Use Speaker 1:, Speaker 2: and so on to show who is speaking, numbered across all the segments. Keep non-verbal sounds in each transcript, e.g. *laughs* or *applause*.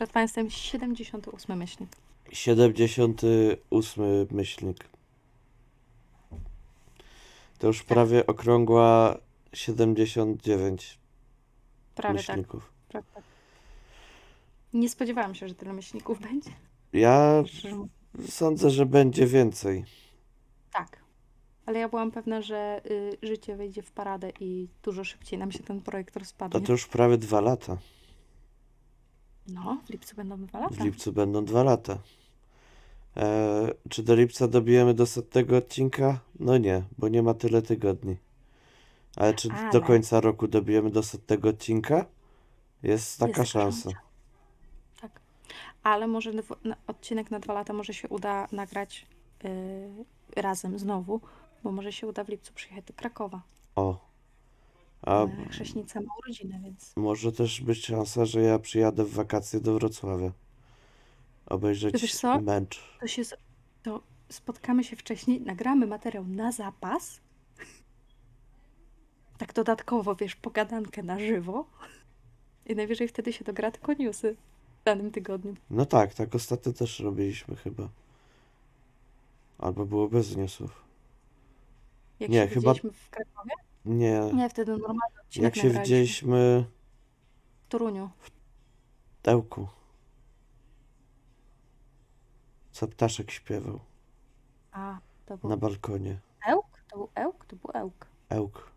Speaker 1: Przed państwem 78 myślnik.
Speaker 2: 78 myślnik. To już prawie okrągła 79
Speaker 1: Prawie tak.
Speaker 2: myślników.
Speaker 1: Prawie tak. Nie spodziewałam się, że tyle myślników będzie.
Speaker 2: Ja sądzę, że będzie więcej.
Speaker 1: Tak. Ale ja byłam pewna, że y, życie wejdzie w paradę i dużo szybciej nam się ten projekt
Speaker 2: A
Speaker 1: rozpadnie.
Speaker 2: to już prawie dwa lata.
Speaker 1: No, w lipcu będą dwa lata.
Speaker 2: W lipcu będą dwa lata. E, czy do lipca dobijemy do setnego odcinka? No nie, bo nie ma tyle tygodni. Ale czy do
Speaker 1: Ale-
Speaker 2: końca roku dobijemy do setnego odcinka? Jest taka
Speaker 1: taka
Speaker 2: szansa.
Speaker 1: Tak. Ale może dwu- na, odcinek na dwa lata może się uda nagrać y, razem znowu, bo może się uda w lipcu przyjechać do Krakowa.
Speaker 2: O. A
Speaker 1: chrześnica ma urodziny, więc
Speaker 2: może też być szansa, że ja przyjadę w wakacje do Wrocławia. Obejrzeć
Speaker 1: Wiesz co?
Speaker 2: mecz.
Speaker 1: to się z- to spotkamy się wcześniej, nagramy materiał na zapas. Tak dodatkowo, wiesz, pogadankę na żywo. I najwyżej wtedy się dogra tylko newsy w danym tygodniu.
Speaker 2: No tak, tak ostatnio też robiliśmy chyba. Albo było bez newsów.
Speaker 1: Jak
Speaker 2: Nie,
Speaker 1: się
Speaker 2: chyba-
Speaker 1: widzieliśmy w Krakowie?
Speaker 2: Nie.
Speaker 1: Nie, wtedy normalny odcinek
Speaker 2: Jak się
Speaker 1: nagraliśmy
Speaker 2: widzieliśmy
Speaker 1: w Toruniu.
Speaker 2: w Tełku. Co ptaszek śpiewał
Speaker 1: A, to był
Speaker 2: na balkonie.
Speaker 1: Ełk? To był Ełk? To był Ełk.
Speaker 2: Ełk.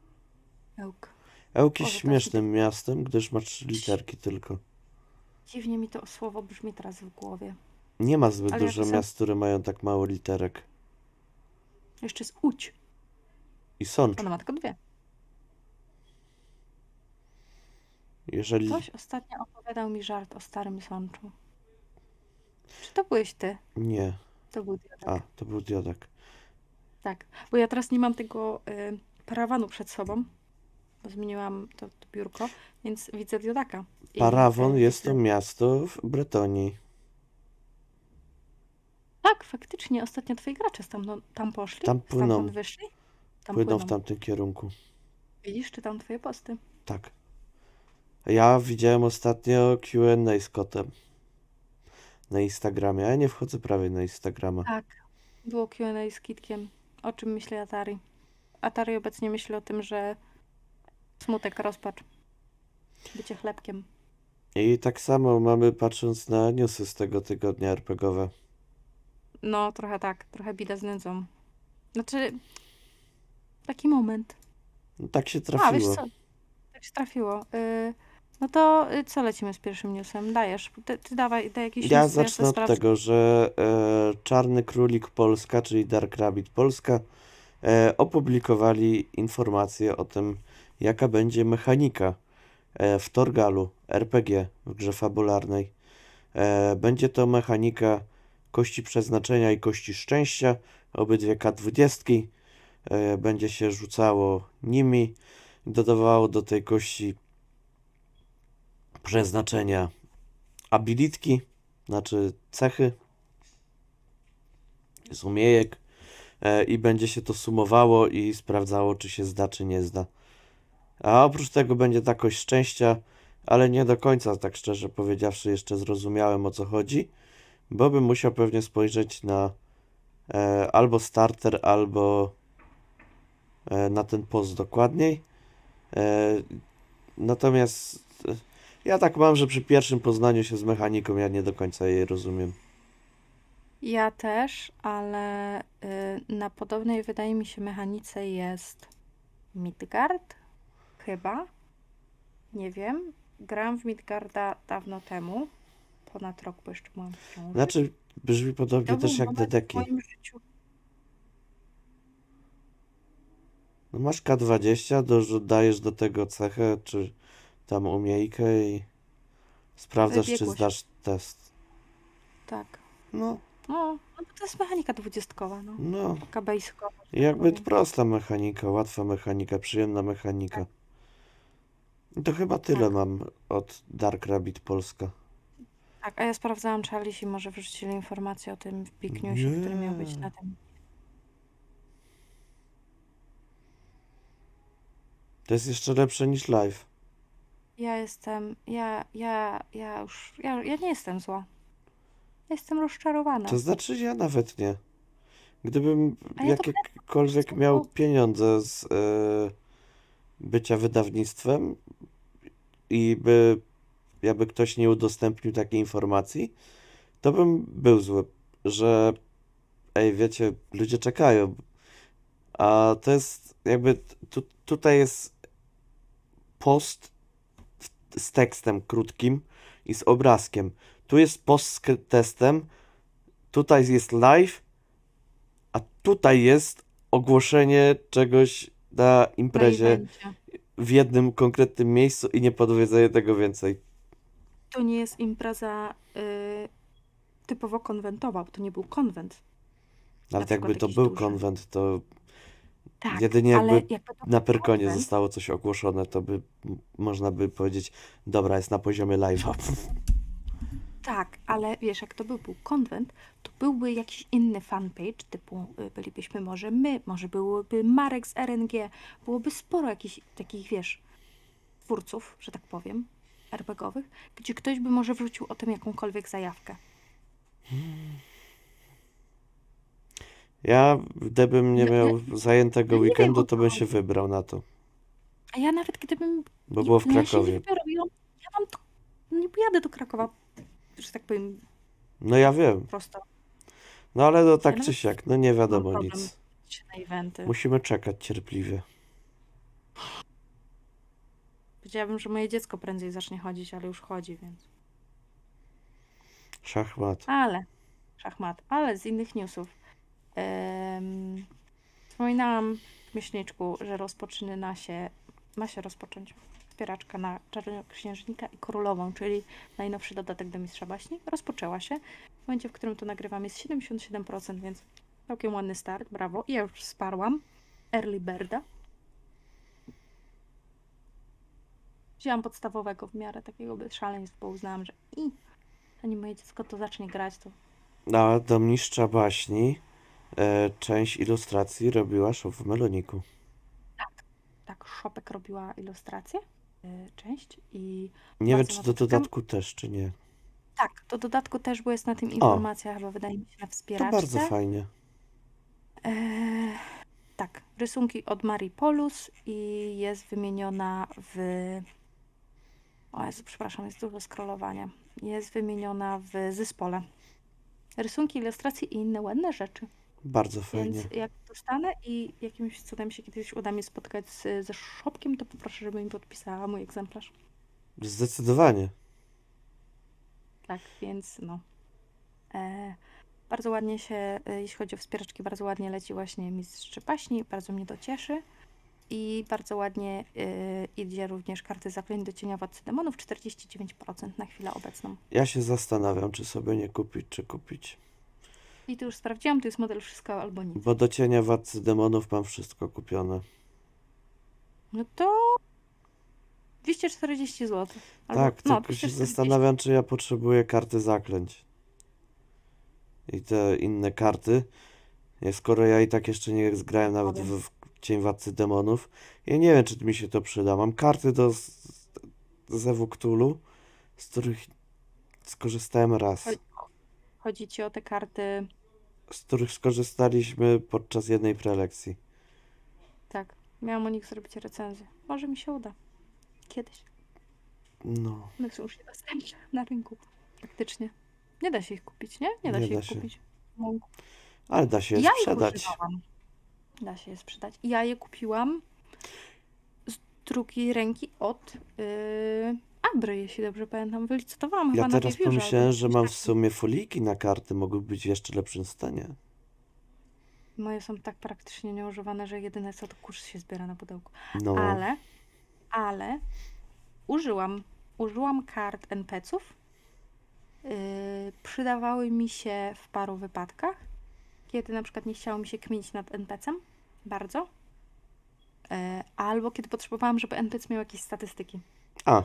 Speaker 1: Ełk.
Speaker 2: Ełk jest
Speaker 1: Boże, tak
Speaker 2: śmiesznym miastem, gdyż ma trzy literki tylko.
Speaker 1: Dziwnie mi to słowo brzmi teraz w głowie.
Speaker 2: Nie ma zbyt
Speaker 1: Ale ja
Speaker 2: dużo miast, które mają tak mało literek.
Speaker 1: Jeszcze jest Łódź.
Speaker 2: I Sącz.
Speaker 1: Ona ma tylko dwie.
Speaker 2: Jeżeli
Speaker 1: Ktoś ostatnio opowiadał mi żart o starym sączu. Czy to byłeś ty?
Speaker 2: nie.
Speaker 1: To był Diodek.
Speaker 2: A, to był Diodak.
Speaker 1: Tak, bo ja teraz nie mam tego y, parawanu przed sobą, bo zmieniłam to, to biurko, więc widzę Diodaka. I,
Speaker 2: Parawon jest to miasto w Bretonii.
Speaker 1: Tak, faktycznie, ostatnio twoi gracze tam, tam poszli,
Speaker 2: Tam płyną.
Speaker 1: stamtąd wyszli. Tam
Speaker 2: Płyną
Speaker 1: płyną.
Speaker 2: w tamtym kierunku.
Speaker 1: Widzisz, czytam twoje posty.
Speaker 2: Tak. Ja widziałem ostatnio Q&A z kotem. Na Instagramie. a Ja nie wchodzę prawie na Instagrama.
Speaker 1: Tak, było Q&A z Kitkiem. O czym myśli Atari? Atari obecnie myśli o tym, że smutek, rozpacz, bycie chlebkiem.
Speaker 2: I tak samo mamy patrząc na newsy z tego tygodnia RPGowe.
Speaker 1: No, trochę tak, trochę bida z nędzą. Znaczy, taki moment.
Speaker 2: No, tak się
Speaker 1: A, wiesz
Speaker 2: trafiło.
Speaker 1: co? Tak się trafiło. Y, no to y, co lecimy z pierwszym newsem? Dajesz. Ty, ty dawaj, daj jakiś
Speaker 2: Ja
Speaker 1: news,
Speaker 2: zacznę od
Speaker 1: sprawdzę.
Speaker 2: tego, że e, Czarny Królik Polska, czyli Dark Rabbit Polska, e, opublikowali informację o tym, jaka będzie mechanika e, w Torgalu RPG w grze fabularnej. E, będzie to mechanika kości przeznaczenia i kości szczęścia, obydwie K20. E, będzie się rzucało nimi, dodawało do tej kości przeznaczenia abilitki, znaczy cechy z umiejek e, i będzie się to sumowało i sprawdzało, czy się zda, czy nie zda. A oprócz tego będzie ta kość szczęścia, ale nie do końca, tak szczerze powiedziawszy, jeszcze zrozumiałem o co chodzi, bo bym musiał pewnie spojrzeć na e, albo starter, albo e, na ten post dokładniej. E, natomiast e, ja tak mam, że przy pierwszym poznaniu się z mechaniką ja nie do końca jej rozumiem.
Speaker 1: Ja też, ale y, na podobnej wydaje mi się mechanice jest Midgard, chyba. Nie wiem. Grałam w Midgarda dawno temu, ponad rok, bo jeszcze ciąży.
Speaker 2: Znaczy, brzmi podobnie też jak Dedeki.
Speaker 1: moim życiu.
Speaker 2: No masz K20, dodajesz do tego cechę, czy tam umiejkę i sprawdzasz, czy
Speaker 1: Biegłość.
Speaker 2: zdasz test.
Speaker 1: Tak.
Speaker 2: No,
Speaker 1: No, no to jest mechanika dwudziestkowa, no.
Speaker 2: no.
Speaker 1: Taka tak
Speaker 2: Jakby
Speaker 1: powiem.
Speaker 2: prosta mechanika, łatwa mechanika, przyjemna mechanika. I to chyba tyle
Speaker 1: Tak.
Speaker 2: mam od Dark Rabbit Polska.
Speaker 1: Tak, a ja sprawdzałam, czy Alice może wrzucili informację o tym w Big Newsie, który miał być
Speaker 2: Nie.
Speaker 1: na tym.
Speaker 2: To jest jeszcze lepsze niż live.
Speaker 1: Ja jestem, ja, ja, ja już, ja, ja nie jestem zła. Jestem rozczarowana.
Speaker 2: To znaczy, ja nawet nie. Gdybym
Speaker 1: A ja to
Speaker 2: jakiekolwiek
Speaker 1: chętnie
Speaker 2: miał pieniądze z e, bycia wydawnictwem i by jakby ktoś nie udostępnił takiej informacji, to bym był zły, że ej, wiecie, ludzie czekają. A to jest jakby tu, tutaj jest post z tekstem krótkim i z obrazkiem. Tu jest post z testem, tutaj jest live, a tutaj jest ogłoszenie czegoś na imprezie w jednym konkretnym miejscu i nie powiedzenie tego więcej.
Speaker 1: To nie jest impreza y, typowo konwentowa, bo to nie był konwent.
Speaker 2: Nawet jakby to był
Speaker 1: duży.
Speaker 2: konwent, to
Speaker 1: Tak,
Speaker 2: jedynie
Speaker 1: ale
Speaker 2: jakby
Speaker 1: jakby
Speaker 2: na Pyrkonie zostało coś ogłoszone, to by można by powiedzieć, dobra, jest na poziomie live'a. *laughs*
Speaker 1: tak, ale wiesz, jak to by był konwent, to byłby jakiś inny fanpage, typu y, bylibyśmy może my, może byłoby Marek z RNG, byłoby sporo jakichś takich, wiesz, twórców, że tak powiem, RPGowych, gdzie ktoś by może wrzucił o tym jakąkolwiek zajawkę.
Speaker 2: Ja, gdybym nie miał zajętego
Speaker 1: ja nie
Speaker 2: weekendu, to bym się wybrał na to,
Speaker 1: A ja nawet gdybym
Speaker 2: bo było w
Speaker 1: no ja
Speaker 2: Krakowie.
Speaker 1: wybiorę, ja, ja mam to, nie pojadę do Krakowa, że tak powiem,
Speaker 2: No ja wiem,
Speaker 1: prosto.
Speaker 2: no ale no tak
Speaker 1: Ja
Speaker 2: czy siak, no nie wiadomo nic. Musimy czekać cierpliwie.
Speaker 1: Powiedziałabym, że moje dziecko prędzej zacznie chodzić, ale już chodzi, więc.
Speaker 2: Szachmat.
Speaker 1: Ale, szachmat, ale z innych newsów. Em, wspominałam miesięczniczku, że rozpoczyna się, ma się rozpocząć wspieraczka na Czarnoksiężnika i Królową, czyli najnowszy dodatek do Mistrza Baśni. Rozpoczęła się. W momencie, w którym to nagrywam jest 77%, więc całkiem ładny start, brawo. I ja już wsparłam Early Birda. Wzięłam podstawowego w miarę takiego bez szaleństw, bo uznałam, że i zanim moje dziecko to zacznie grać, to
Speaker 2: A do mistrza baśni e, część ilustracji robiła Szów w Meloniku.
Speaker 1: tak Szopek robiła ilustrację, y, część i
Speaker 2: Nie wiem, czy do dodatku też, czy nie.
Speaker 1: Tak, do dodatku też, bo jest na tym informacja, chyba wydaje mi się na
Speaker 2: to bardzo
Speaker 1: wspieraczce.
Speaker 2: fajnie.
Speaker 1: Eee, tak, rysunki od Marii Polus i jest wymieniona w... O Jezu, przepraszam, jest dużo scrollowania. Jest wymieniona w zespole. Rysunki, ilustracje i inne ładne rzeczy.
Speaker 2: Bardzo fajnie.
Speaker 1: Więc jak dostanę i jakimś cudem się kiedyś uda mi spotkać z, ze Szopkiem, to poproszę, żeby mi podpisała mój egzemplarz.
Speaker 2: Zdecydowanie.
Speaker 1: Tak, więc no. E, bardzo ładnie się, e, jeśli chodzi o wspieraczki, bardzo ładnie leci właśnie Mistrz Paśni, bardzo mnie to cieszy. I bardzo ładnie e, idzie również karty zaklęć do cienia Władcy Demonów, 49% na chwilę obecną.
Speaker 2: Ja się zastanawiam, czy sobie nie kupić, czy kupić.
Speaker 1: I tu już sprawdziłam, to jest model wszystko albo nic.
Speaker 2: Bo do cienia władcy demonów mam wszystko kupione.
Speaker 1: No to 240 zł. Albo,
Speaker 2: Tak,
Speaker 1: no,
Speaker 2: tylko się
Speaker 1: 240.
Speaker 2: zastanawiam, czy ja potrzebuję karty zaklęć. I te inne karty. Skoro ja i tak jeszcze nie zgrałem nawet w, w Cień Władcy Demonów. Ja nie wiem, czy mi się to przyda. Mam karty do z- z Ewu Cthulhu, z których skorzystałem raz.
Speaker 1: Chodzi- ci o te karty,
Speaker 2: Z których skorzystaliśmy podczas jednej prelekcji.
Speaker 1: tak, miałam o nich zrobić recenzję. Może mi się uda. Kiedyś.
Speaker 2: No,
Speaker 1: One są już niedostępne na rynku. Faktycznie. Nie da się ich kupić, nie? Nie da
Speaker 2: Nie
Speaker 1: się
Speaker 2: da
Speaker 1: ich
Speaker 2: się.
Speaker 1: kupić. No.
Speaker 2: ale da się je
Speaker 1: Ja
Speaker 2: sprzedać.
Speaker 1: Da się je sprzedać. Ja je kupiłam z drugiej ręki od yy, Abry, jeśli dobrze pamiętam. Wylicytowałam chyba
Speaker 2: Ja
Speaker 1: na
Speaker 2: teraz
Speaker 1: Wiewiórze albo
Speaker 2: pomyślałem, że mam
Speaker 1: tak.
Speaker 2: w sumie foliki na karty, mogły być w jeszcze lepszym stanie.
Speaker 1: Moje są tak praktycznie nieużywane, że jedyne co to kurz się zbiera na pudełku.
Speaker 2: No,
Speaker 1: Ale, ale użyłam, użyłam kart NPC-ów. Yy, przydawały mi się w paru wypadkach, kiedy na przykład nie chciało mi się kminić nad NPC-em bardzo, yy, albo kiedy potrzebowałam, żeby NPC miał jakieś statystyki
Speaker 2: a,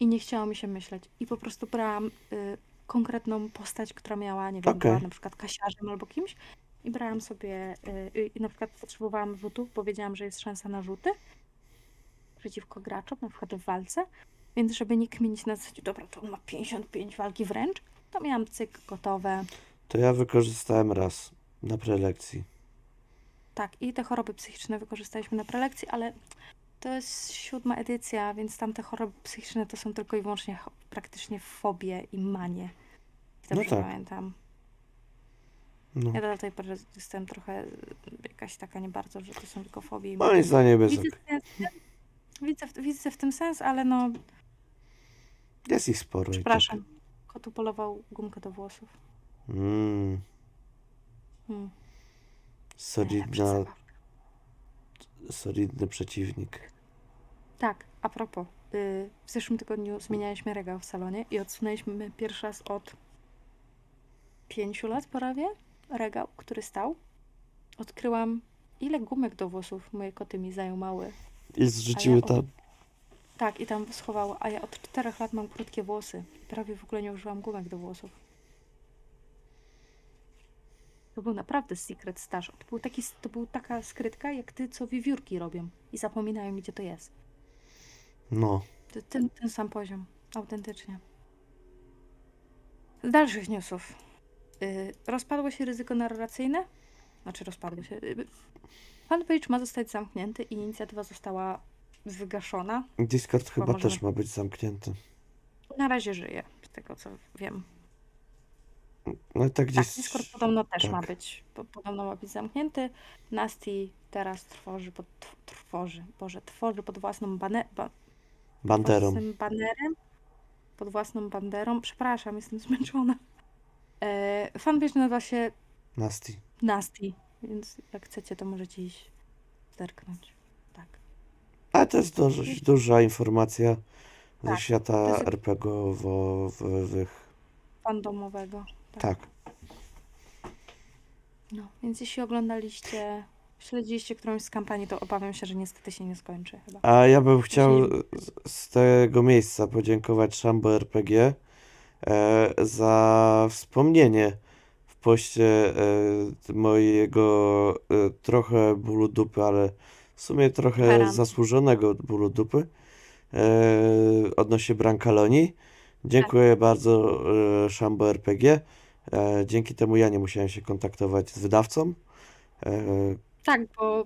Speaker 1: i nie chciało mi się myśleć. I po prostu brałam yy, konkretną postać, która miała, nie wiem,
Speaker 2: Okej.
Speaker 1: była na przykład kasiarzem albo kimś i brałam sobie, yy, i na przykład potrzebowałam rzutów, bo wiedziałam, że jest szansa na rzuty przeciwko graczom, na przykład w walce. Więc żeby nie kminić na zasadzie, dobra, to on ma 55 walki wręcz, to miałam cyk gotowe.
Speaker 2: To ja wykorzystałem raz na prelekcji.
Speaker 1: Tak, i te choroby psychiczne wykorzystaliśmy na prelekcji, ale to jest siódma edycja, więc tam te choroby psychiczne to są tylko i wyłącznie praktycznie fobie i manie.
Speaker 2: No
Speaker 1: Dobrze
Speaker 2: tak.
Speaker 1: pamiętam.
Speaker 2: No.
Speaker 1: Ja do tej pory jestem trochę jakaś taka nie bardzo, że to są tylko fobie i
Speaker 2: Moim
Speaker 1: manie.
Speaker 2: zdaniem jest,
Speaker 1: Widzę, widzę, w- widzę w tym sens, ale no,
Speaker 2: jest ich sporo tak.
Speaker 1: przepraszam. Kotu polował gumkę do włosów.
Speaker 2: Mm,
Speaker 1: Hmm.
Speaker 2: Solidna, solidny przeciwnik.
Speaker 1: Tak, a propos, y, w zeszłym tygodniu zmienialiśmy regał w salonie i odsunęliśmy pierwszy raz od pięciu lat prawie regał, który stał. Odkryłam, ile gumek do włosów moje koty mi zajmowały.
Speaker 2: I zrzuciły
Speaker 1: od-
Speaker 2: tam.
Speaker 1: Tak, i tam schowało, a ja od czterech lat mam krótkie włosy. Prawie w ogóle nie użyłam gumek do włosów. To był naprawdę secret stash. To, był taki, to był taka skrytka, jak ty, co wiewiórki robią i zapominają, gdzie to jest.
Speaker 2: No.
Speaker 1: Ten, ten sam poziom, autentycznie. Z dalszych newsów. Yy, rozpadło się ryzyko narracyjne. Znaczy rozpadło się. Yy, fanpage ma zostać zamknięty i inicjatywa została wygaszona.
Speaker 2: Discord chyba
Speaker 1: możemy-
Speaker 2: też ma być zamknięty.
Speaker 1: Na razie żyje, z tego co wiem.
Speaker 2: No i tak
Speaker 1: Tak,
Speaker 2: gdzieś.
Speaker 1: Discord podobno też
Speaker 2: tak.
Speaker 1: ma być. Po, podobno ma być zamknięty. Nasty teraz trwoży pod, tw- trwoży, Boże, tworzy pod własną bane, ba,
Speaker 2: Banderą.
Speaker 1: własnym banerem, pod własną banderą. Przepraszam, jestem zmęczona. E, fanpage nazywa się
Speaker 2: Nasty.
Speaker 1: Nasty, więc jak chcecie, to możecie iść zerknąć. Tak.
Speaker 2: Ale to jest dość duża informacja ze
Speaker 1: Tak,
Speaker 2: świata
Speaker 1: to jest-
Speaker 2: RPGowych.
Speaker 1: Fandomowego.
Speaker 2: Tak.
Speaker 1: No, więc jeśli oglądaliście, śledziliście którąś z kampanii, to obawiam się, że niestety się nie skończy chyba.
Speaker 2: A ja bym chciał z- z tego miejsca podziękować Szambo RPG e, za wspomnienie w poście e, mojego e, trochę bólu dupy, ale w sumie trochę
Speaker 1: Gwarancji.
Speaker 2: zasłużonego bólu dupy e, odnośnie Brancaloni. Dziękuję bardzo e, Szambo RPG. E, dzięki temu ja nie musiałem się kontaktować z wydawcą. E,
Speaker 1: Tak, bo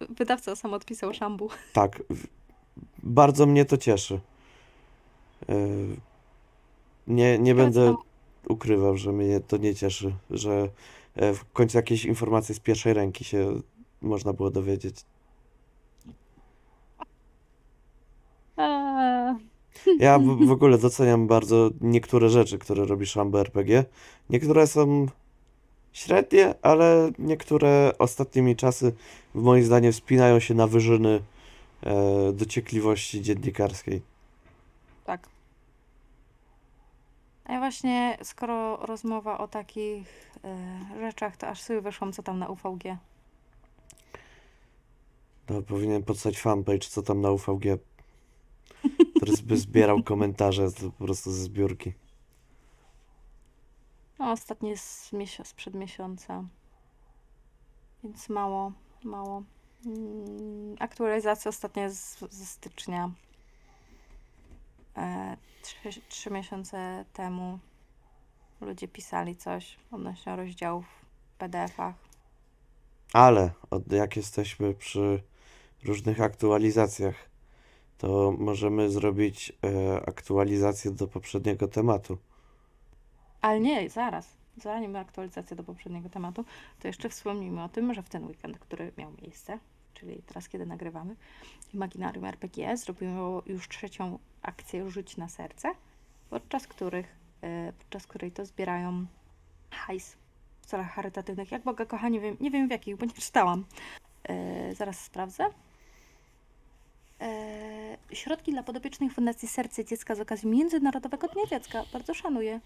Speaker 1: wydawca sam odpisał szambu.
Speaker 2: Tak, bardzo mnie to cieszy. E, Nie, nie będę ukrywał, że mnie to nie cieszy, że e, w końcu jakieś informacje z pierwszej ręki się można było dowiedzieć. Ja w, w ogóle doceniam bardzo niektóre rzeczy, które robi Szambo RPG. Niektóre są średnie, ale niektóre ostatnimi czasy, w moim zdaniem, wspinają się na wyżyny e, dociekliwości dziennikarskiej.
Speaker 1: tak. A ja właśnie, skoro rozmowa o takich e, rzeczach, to aż sobie wyszłam, co tam na UVG.
Speaker 2: No, powinien powstać fanpage, co tam na UVG, który by zbierał komentarze po prostu ze zbiórki.
Speaker 1: No, ostatnie z miesiąc, sprzed miesiąca. Więc mało, mało. Mm, Aktualizacja ostatnia z, ze stycznia. E, trzy, trzy miesiące temu ludzie pisali coś odnośnie rozdziałów w PDF-ach.
Speaker 2: Ale od, jak jesteśmy przy różnych aktualizacjach, to możemy zrobić e, aktualizację do poprzedniego tematu.
Speaker 1: Ale nie, zaraz. Zanim aktualizacja do poprzedniego tematu, to jeszcze wspomnijmy o tym, że w ten weekend, który miał miejsce, czyli teraz, kiedy nagrywamy, Imaginarium RPG zrobiło już trzecią akcję Rzuć na serce, podczas których, e, podczas której to zbierają hajs w celach charytatywnych. Jak Boga kocha, nie wiem, nie wiem w jakich, bo nie czytałam. E, zaraz sprawdzę. E, środki dla podopiecznych Fundacji Serce Dziecka z okazji Międzynarodowego Dnia Dziecka. Bardzo szanuję.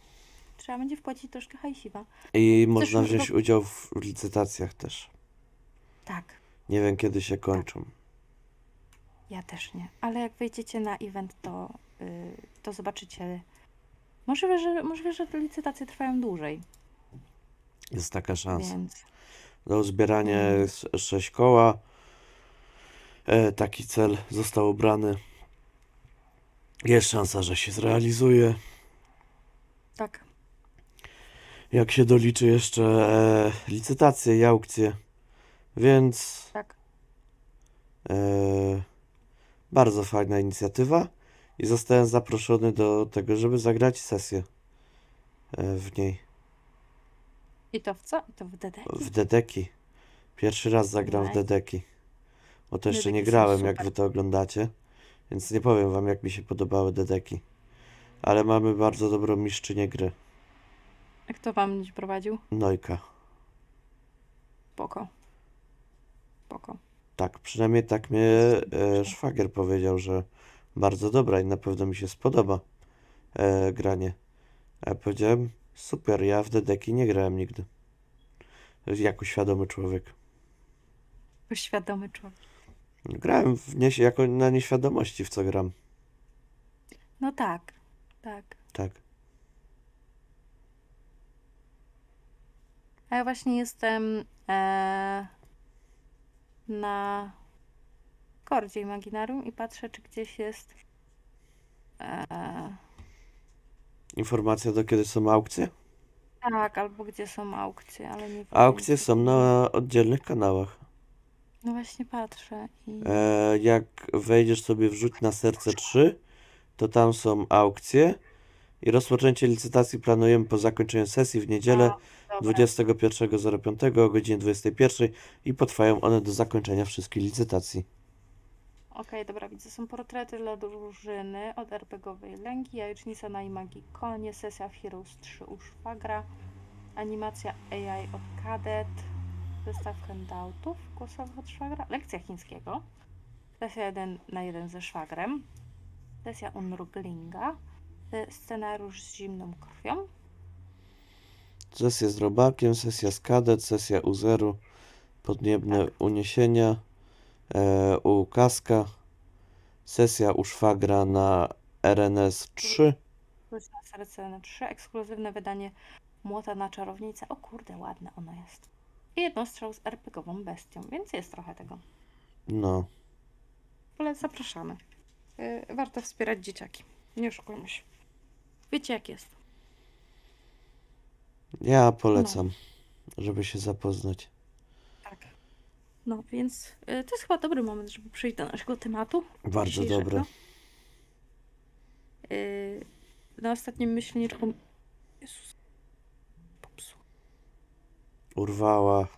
Speaker 1: Trzeba będzie wpłacić troszkę hajsiwa.
Speaker 2: I można wziąć
Speaker 1: roku-
Speaker 2: udział w licytacjach też.
Speaker 1: Tak,
Speaker 2: Nie wiem, kiedy się kończą.
Speaker 1: ja też nie. Ale jak wejdziecie na event, to, yy, to zobaczycie. Możliwe, że, możliwe, że te licytacje trwają dłużej,
Speaker 2: Jest taka szansa.
Speaker 1: więc
Speaker 2: Do zbierania jest sześć koła. e, taki cel został obrany. Jest szansa, że się zrealizuje.
Speaker 1: Tak.
Speaker 2: Jak się doliczy jeszcze e, licytacje i aukcje. Więc
Speaker 1: Tak.
Speaker 2: e, bardzo fajna inicjatywa. I zostałem zaproszony do tego, żeby zagrać sesję e, w niej.
Speaker 1: I to w co? I to w DD?
Speaker 2: W Dedeki. Pierwszy raz zagram w. Dedeki. Bo to jeszcze nie
Speaker 1: Dedeki są
Speaker 2: grałem, jak wy to oglądacie. Więc nie powiem wam, jak mi się podobały Dedeki. Ale mamy bardzo dobrą mistrzynię gry.
Speaker 1: A kto wam będzie prowadził?
Speaker 2: Nojka.
Speaker 1: Spoko. Spoko.
Speaker 2: Tak, przynajmniej tak mnie e, szwagier powiedział, że bardzo dobra i na pewno mi się spodoba e, granie. A ja powiedziałem, super, ja w Dedeki nie grałem nigdy. Jako świadomy człowiek.
Speaker 1: Świadomy człowiek.
Speaker 2: Grałem w nie, jako na nieświadomości, w co gram.
Speaker 1: No tak. Tak.
Speaker 2: Tak.
Speaker 1: A ja właśnie jestem e, na kordzie Imaginarium i patrzę, czy gdzieś jest e,
Speaker 2: Informacja do kiedy są aukcje?
Speaker 1: tak, albo gdzie są aukcje, ale nie wiem.
Speaker 2: Aukcje są na oddzielnych kanałach.
Speaker 1: No właśnie patrzę i
Speaker 2: E, jak wejdziesz sobie wrzuć na serce 3, to tam są aukcje i rozpoczęcie licytacji planujemy po zakończeniu sesji w niedzielę. 21.05 o godzinie 21 i potrwają one do zakończenia wszystkich licytacji.
Speaker 1: Okej, dobra, widzę. Są portrety dla drużyny od RPGowej Lęki, Jajecznica na Imagi Konie, sesja w Heroes 3 u Szwagra, animacja AI od Kadet, zestaw handoutów głosowych od Szwagra, lekcja chińskiego, sesja 1 na 1 ze Szwagrem, sesja Unruglinga, e, scenariusz z zimną krwią,
Speaker 2: Sesja z robakiem, sesja z kadet, sesja u zeru, podniebne uniesienia, e, u kaska, sesja u szwagra na RNS 3.
Speaker 1: Wróć na serce na 3, ekskluzywne wydanie Młota na Czarownicę. O kurde, ładne ono jest. I jednostrzał z RPGową bestią, więc jest trochę tego.
Speaker 2: No,
Speaker 1: Ale zapraszamy. Yy, warto wspierać dzieciaki. Nie oszukujmy się. Wiecie jak jest.
Speaker 2: Ja polecam, żeby się zapoznać.
Speaker 1: Tak. No więc yy, to jest chyba dobry moment, żeby przejść do naszego tematu.
Speaker 2: Bardzo
Speaker 1: dzisiejszego.
Speaker 2: dobre.
Speaker 1: Yy, na ostatnim myślniczku... Jezus. Popsuł.
Speaker 2: Urwała.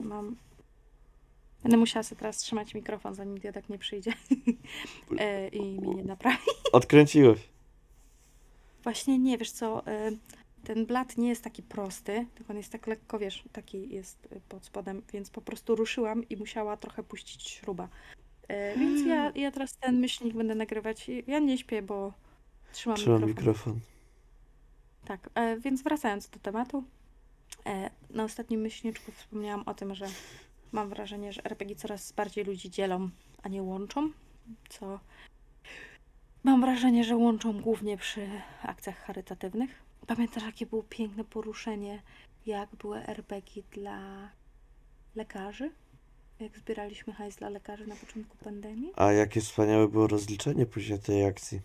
Speaker 1: Mam... Będę musiała sobie teraz trzymać mikrofon, zanim Diodak nie przyjdzie yy, *laughs* i mnie nie naprawi.
Speaker 2: Odkręciłeś.
Speaker 1: Właśnie nie, wiesz co, y, ten blat nie jest taki prosty, tylko on jest tak lekko, wiesz, taki jest y, pod spodem, więc po prostu ruszyłam i musiała trochę puścić śruba. Y, Więc ja, ja teraz ten myślnik będę nagrywać. Ja nie śpię, bo trzymam,
Speaker 2: Trzymam
Speaker 1: mikrofon.
Speaker 2: mikrofon.
Speaker 1: Tak, e, więc wracając do tematu. E, na ostatnim myślniczku wspomniałam o tym, że mam wrażenie, że RPG coraz bardziej ludzi dzielą, a nie łączą, co mam wrażenie, że łączą głównie przy akcjach charytatywnych. Pamiętasz, jakie było piękne poruszenie, jak były RPG dla lekarzy? Jak zbieraliśmy hajs dla lekarzy na początku pandemii?
Speaker 2: A jakie wspaniałe było rozliczenie później tej akcji.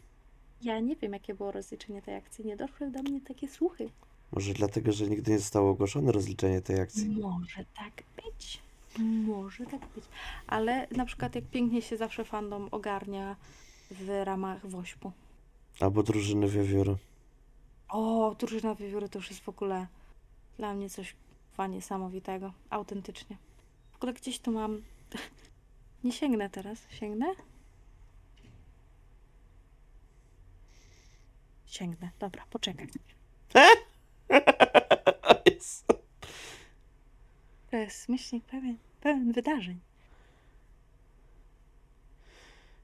Speaker 1: Ja nie wiem, jakie było rozliczenie tej akcji. Nie doszły do mnie takie słuchy.
Speaker 2: Może dlatego, że nigdy nie zostało ogłoszone rozliczenie tej akcji.
Speaker 1: Może tak być. Może tak być. Ale na przykład jak pięknie się zawsze fandom ogarnia w ramach Wośpu.
Speaker 2: Albo drużyny wiewióry.
Speaker 1: O, drużyna wiewióry to już jest w ogóle dla mnie coś niesamowitego. Autentycznie. W ogóle gdzieś tu mam... *laughs* Nie sięgnę teraz. Sięgnę? Sięgnę. Dobra, poczekaj. *laughs*
Speaker 2: Jest.
Speaker 1: To jest myślnik pełen, pełen wydarzeń.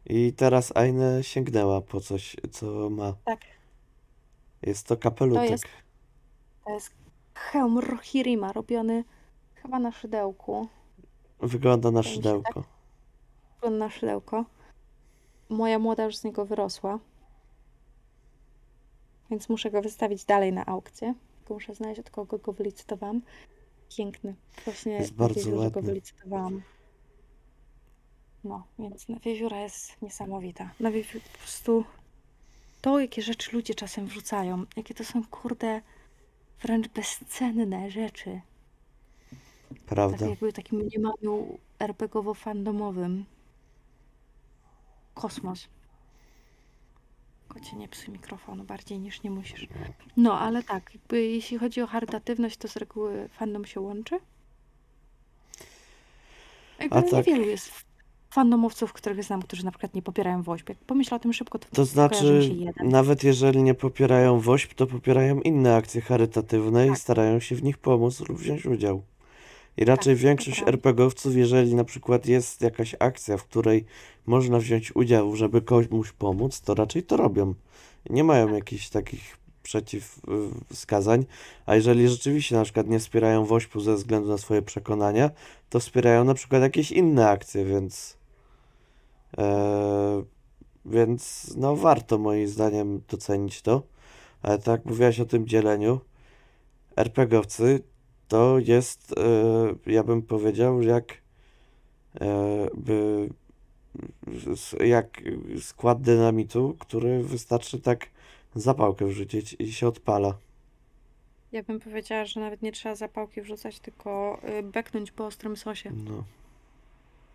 Speaker 2: I teraz Aine sięgnęła po coś, co ma.
Speaker 1: Tak.
Speaker 2: Jest to kapelutek.
Speaker 1: To jest- To jest hełm Rohirima, robiony chyba na szydełku.
Speaker 2: Wygląda na szydełko.
Speaker 1: Wygląda na szydełko. Moja młoda już z niego wyrosła. Więc muszę go wystawić dalej na aukcję. Tylko muszę znaleźć, od kogo go wylicytowałam. Piękny. Właśnie
Speaker 2: Jest bardzo
Speaker 1: że go
Speaker 2: ładny.
Speaker 1: wylicytowałam. No, więc wiewióra jest niesamowita. Na wiewiór po prostu to, jakie rzeczy ludzie czasem wrzucają, jakie to są, kurde, wręcz bezcenne rzeczy. Tak
Speaker 2: Prawda?
Speaker 1: jakby takim mniemaniu RPGowo-fandomowym. Kosmos. Kocie, nie psuj mikrofonu bardziej niż nie musisz. No, ale tak, jakby jeśli chodzi o charytatywność, to z reguły fandom się łączy. Jakby
Speaker 2: A tak-
Speaker 1: niewielu jest fandomowców, których znam, którzy na przykład nie popierają WOŚP. Jak pomyślę o tym szybko, to,
Speaker 2: To znaczy, nawet jeżeli nie popierają WOŚP, to popierają inne akcje charytatywne i
Speaker 1: Tak.
Speaker 2: starają się w nich pomóc lub wziąć udział. I raczej
Speaker 1: to
Speaker 2: większość. RPGowców, jeżeli na przykład jest jakaś akcja, w której można wziąć udział, żeby komuś pomóc, to raczej to robią. Nie mają
Speaker 1: Tak.
Speaker 2: jakichś takich przeciwwskazań, a jeżeli rzeczywiście na przykład nie wspierają WOŚP-u ze względu na swoje przekonania, to wspierają na przykład jakieś inne akcje, więc więc no warto moim zdaniem docenić to. Ale tak jak mówiłaś o tym dzieleniu, RPGowcy to jest, e, ja bym powiedział, jak e, by, jak skład dynamitu, który wystarczy tak zapałkę wrzucić i się odpala.
Speaker 1: Ja bym powiedziała, że nawet nie trzeba zapałki wrzucać, tylko beknąć po ostrym sosie
Speaker 2: No.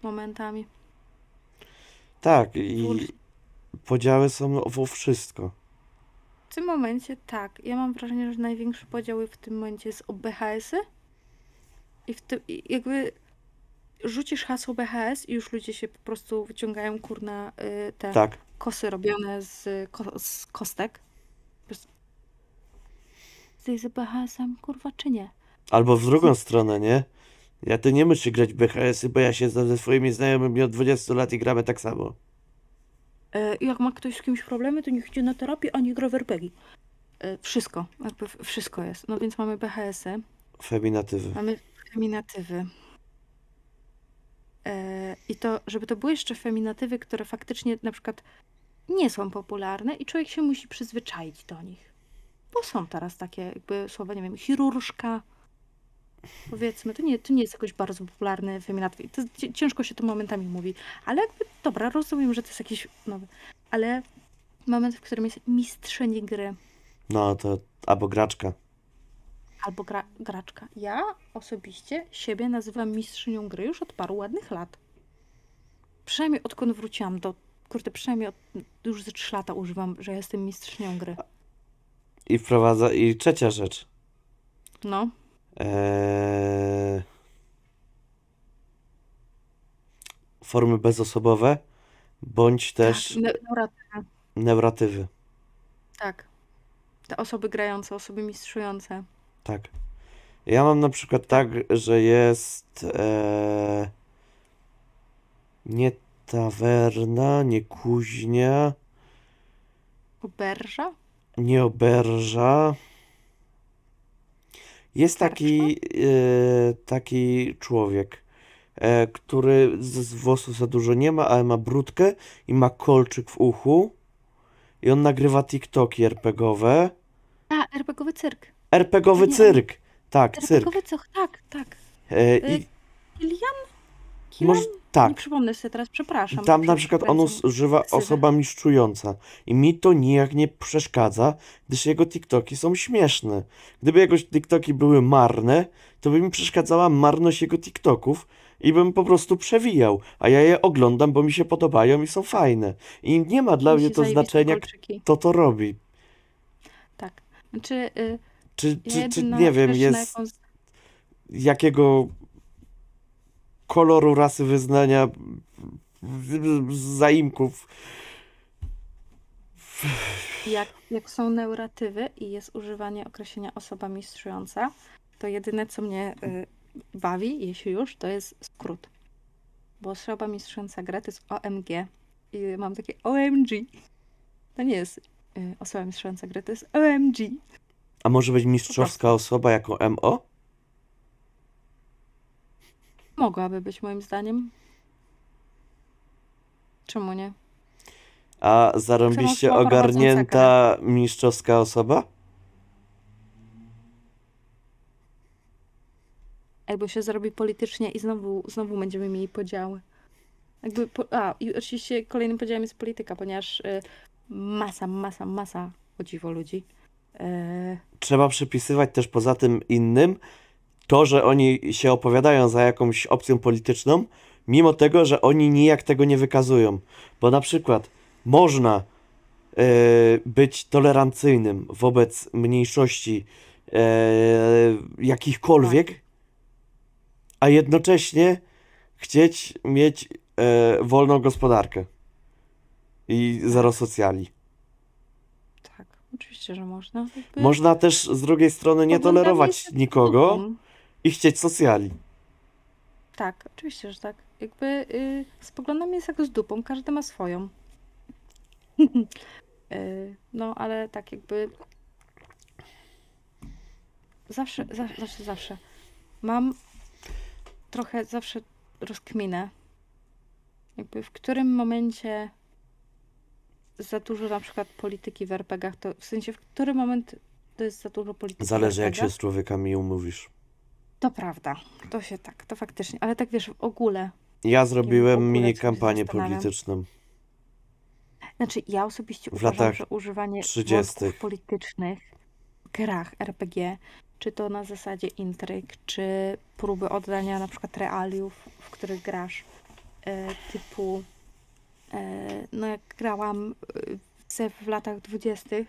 Speaker 1: momentami.
Speaker 2: Tak, i podziały są o wszystko.
Speaker 1: W tym momencie tak. Ja mam wrażenie, że największe podziały w tym momencie jest o BHS-y. I w tym, i jakby rzucisz hasło BHS i już ludzie się po prostu wyciągają kurna y, te
Speaker 2: Tak.
Speaker 1: kosy robione z, ko z kostek. Jesteś z BHS-em, kurwa, czy nie?
Speaker 2: Albo w drugą stronę, nie? Ja ty nie musisz grać BHS-y, bo ja się znam ze swoimi znajomymi od 20 lat i gramy tak samo.
Speaker 1: E, jak ma ktoś z kimś problemy, to niech idzie na terapię, a nie gra w RPG. E, wszystko, jakby wszystko jest. No więc mamy BHS-y,
Speaker 2: Feminatywy.
Speaker 1: mamy feminatywy. E, I to, żeby to były jeszcze feminatywy, które faktycznie na przykład nie są popularne i człowiek się musi przyzwyczaić do nich. Bo są teraz takie jakby słowa, nie wiem, chirurżka, powiedzmy, to nie, to nie jest jakoś bardzo popularny feminatyw. To ci- ciężko się to momentami mówi, ale jakby, dobra, rozumiem, że to jest jakiś nowy, ale moment, w którym jest mistrzyni gry
Speaker 2: No to albo graczka.
Speaker 1: albo gra, graczka. Ja osobiście siebie nazywam mistrzynią gry już od paru ładnych lat. Przynajmniej odkąd wróciłam do, kurde, przynajmniej od, już ze 3 lata używam, że jestem mistrzynią gry.
Speaker 2: I wprowadza. I trzecia rzecz.
Speaker 1: No,
Speaker 2: Eee... Formy bezosobowe bądź też
Speaker 1: tak, ne- neura-
Speaker 2: neuratywy.
Speaker 1: tak. Te osoby grające, osoby mistrzujące.
Speaker 2: Tak. Ja mam na przykład tak, że jest eee... nie tawerna, nie kuźnia,
Speaker 1: Oberża?
Speaker 2: nie oberża. Jest taki, e, taki człowiek, e, który z, z włosów za dużo nie ma, ale ma brudkę i ma kolczyk w uchu. I on nagrywa TikToki RPGowe.
Speaker 1: A, RPGowy cyrk.
Speaker 2: RPGowy cyrk. Tak, cyrk.
Speaker 1: RPGowy cyrk, tak, tak.
Speaker 2: E,
Speaker 1: Y,
Speaker 2: i
Speaker 1: Kilian? Kilian?
Speaker 2: Tak.
Speaker 1: przypomnę sobie teraz, przepraszam.
Speaker 2: Tam na
Speaker 1: Prze-
Speaker 2: przykład on
Speaker 1: przepraszam.
Speaker 2: używa
Speaker 1: Ksywę.
Speaker 2: osoba mistrzująca. I mi to nijak nie przeszkadza, gdyż jego TikToki są śmieszne. Gdyby jego TikToki były marne, to by mi przeszkadzała marność jego TikToków i bym po prostu przewijał. A ja je oglądam, bo mi się podobają i są fajne. I nie ma dla mnie to znaczenia,
Speaker 1: kolczyki.
Speaker 2: kto to robi.
Speaker 1: Tak. Znaczy, y,
Speaker 2: Czy, czy, czy nie wiem,
Speaker 1: na
Speaker 2: jest
Speaker 1: jaką
Speaker 2: jakiego koloru rasy wyznania zaimków.
Speaker 1: Jak, jak są neuratywy i jest używanie określenia osoba mistrzująca, to jedyne, co mnie y, bawi, jeśli już, to jest skrót. Bo osoba mistrzująca grę to jest OMG. I mam takie OMG. To nie jest y, osoba mistrzująca gry, to jest OMG.
Speaker 2: A może być mistrzowska osoba jako MO?
Speaker 1: Mogłaby być moim zdaniem. Czemu nie?
Speaker 2: A zarąbiście
Speaker 1: słowa
Speaker 2: ogarnięta mistrzowska osoba?
Speaker 1: Albo się zrobi politycznie i znowu, znowu będziemy mieli podziały. Jakby, po, a, i oczywiście kolejnym podziałem jest polityka, ponieważ y, masa, masa, masa o dziwo ludzi. y,
Speaker 2: Trzeba przypisywać też poza tym innym to, że oni się opowiadają za jakąś opcją polityczną, mimo tego, że oni nijak tego nie wykazują. Bo na przykład można e, być tolerancyjnym wobec mniejszości e, jakichkolwiek, a jednocześnie chcieć mieć e, wolną gospodarkę i zero socjali.
Speaker 1: tak, oczywiście, że można. Jakby
Speaker 2: Można też z drugiej strony nie tolerować nikogo. I chcieć socjali.
Speaker 1: Tak, oczywiście, że tak. Jakby y, z poglądami jest jak z dupą, każdy ma swoją. *laughs* Y, no, ale tak jakby zawsze, zawsze, zawsze, zawsze mam trochę zawsze rozkminę, jakby w którym momencie za dużo na przykład polityki w RPGach, to w sensie w który moment to jest za dużo polityki w
Speaker 2: Zależy jak się z człowiekami umówisz.
Speaker 1: To prawda, to się tak, to faktycznie, ale tak wiesz, w ogóle.
Speaker 2: Ja zrobiłem
Speaker 1: ogóle
Speaker 2: mini kampanię polityczną.
Speaker 1: Znaczy, ja osobiście
Speaker 2: W
Speaker 1: uważam,
Speaker 2: latach
Speaker 1: że używanie
Speaker 2: 30..
Speaker 1: wątków politycznych w grach RPG, czy to na zasadzie intryg, czy próby oddania na przykład realiów, w których grasz, e, typu, e, no jak grałam e, w latach dwudziestych,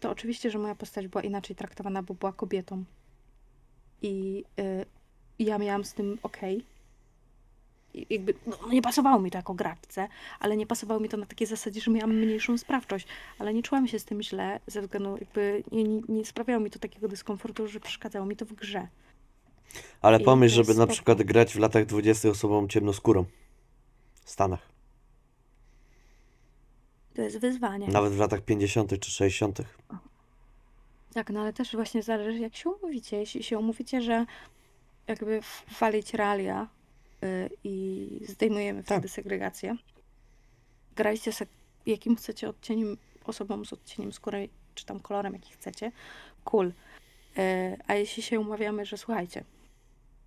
Speaker 1: to oczywiście, że moja postać była inaczej traktowana, bo była kobietą. I e, ja miałam z tym okej. I Jakby, no, nie pasowało mi to jako graczce, ale nie pasowało mi to na takiej zasadzie, że miałam mniejszą sprawczość, ale nie czułam się z tym źle, ze względu, jakby nie, nie, nie sprawiało mi to takiego dyskomfortu, że przeszkadzało mi to w grze.
Speaker 2: Ale
Speaker 1: I
Speaker 2: pomyśl, żeby na
Speaker 1: spoko.
Speaker 2: przykład grać w latach 20 osobą ciemnoskórą. W Stanach.
Speaker 1: To jest wyzwanie.
Speaker 2: Nawet w latach 50 czy 60.
Speaker 1: Tak, no ale też właśnie zależy, jak się umówicie. Jeśli się umówicie, że jakby walić realia y, i zdejmujemy
Speaker 2: Tak.
Speaker 1: wtedy segregację, grajcie se jakim chcecie odcieniem, osobą z odcieniem skóry, czy tam kolorem, jaki chcecie, cool. Y, a jeśli się umawiamy, że słuchajcie,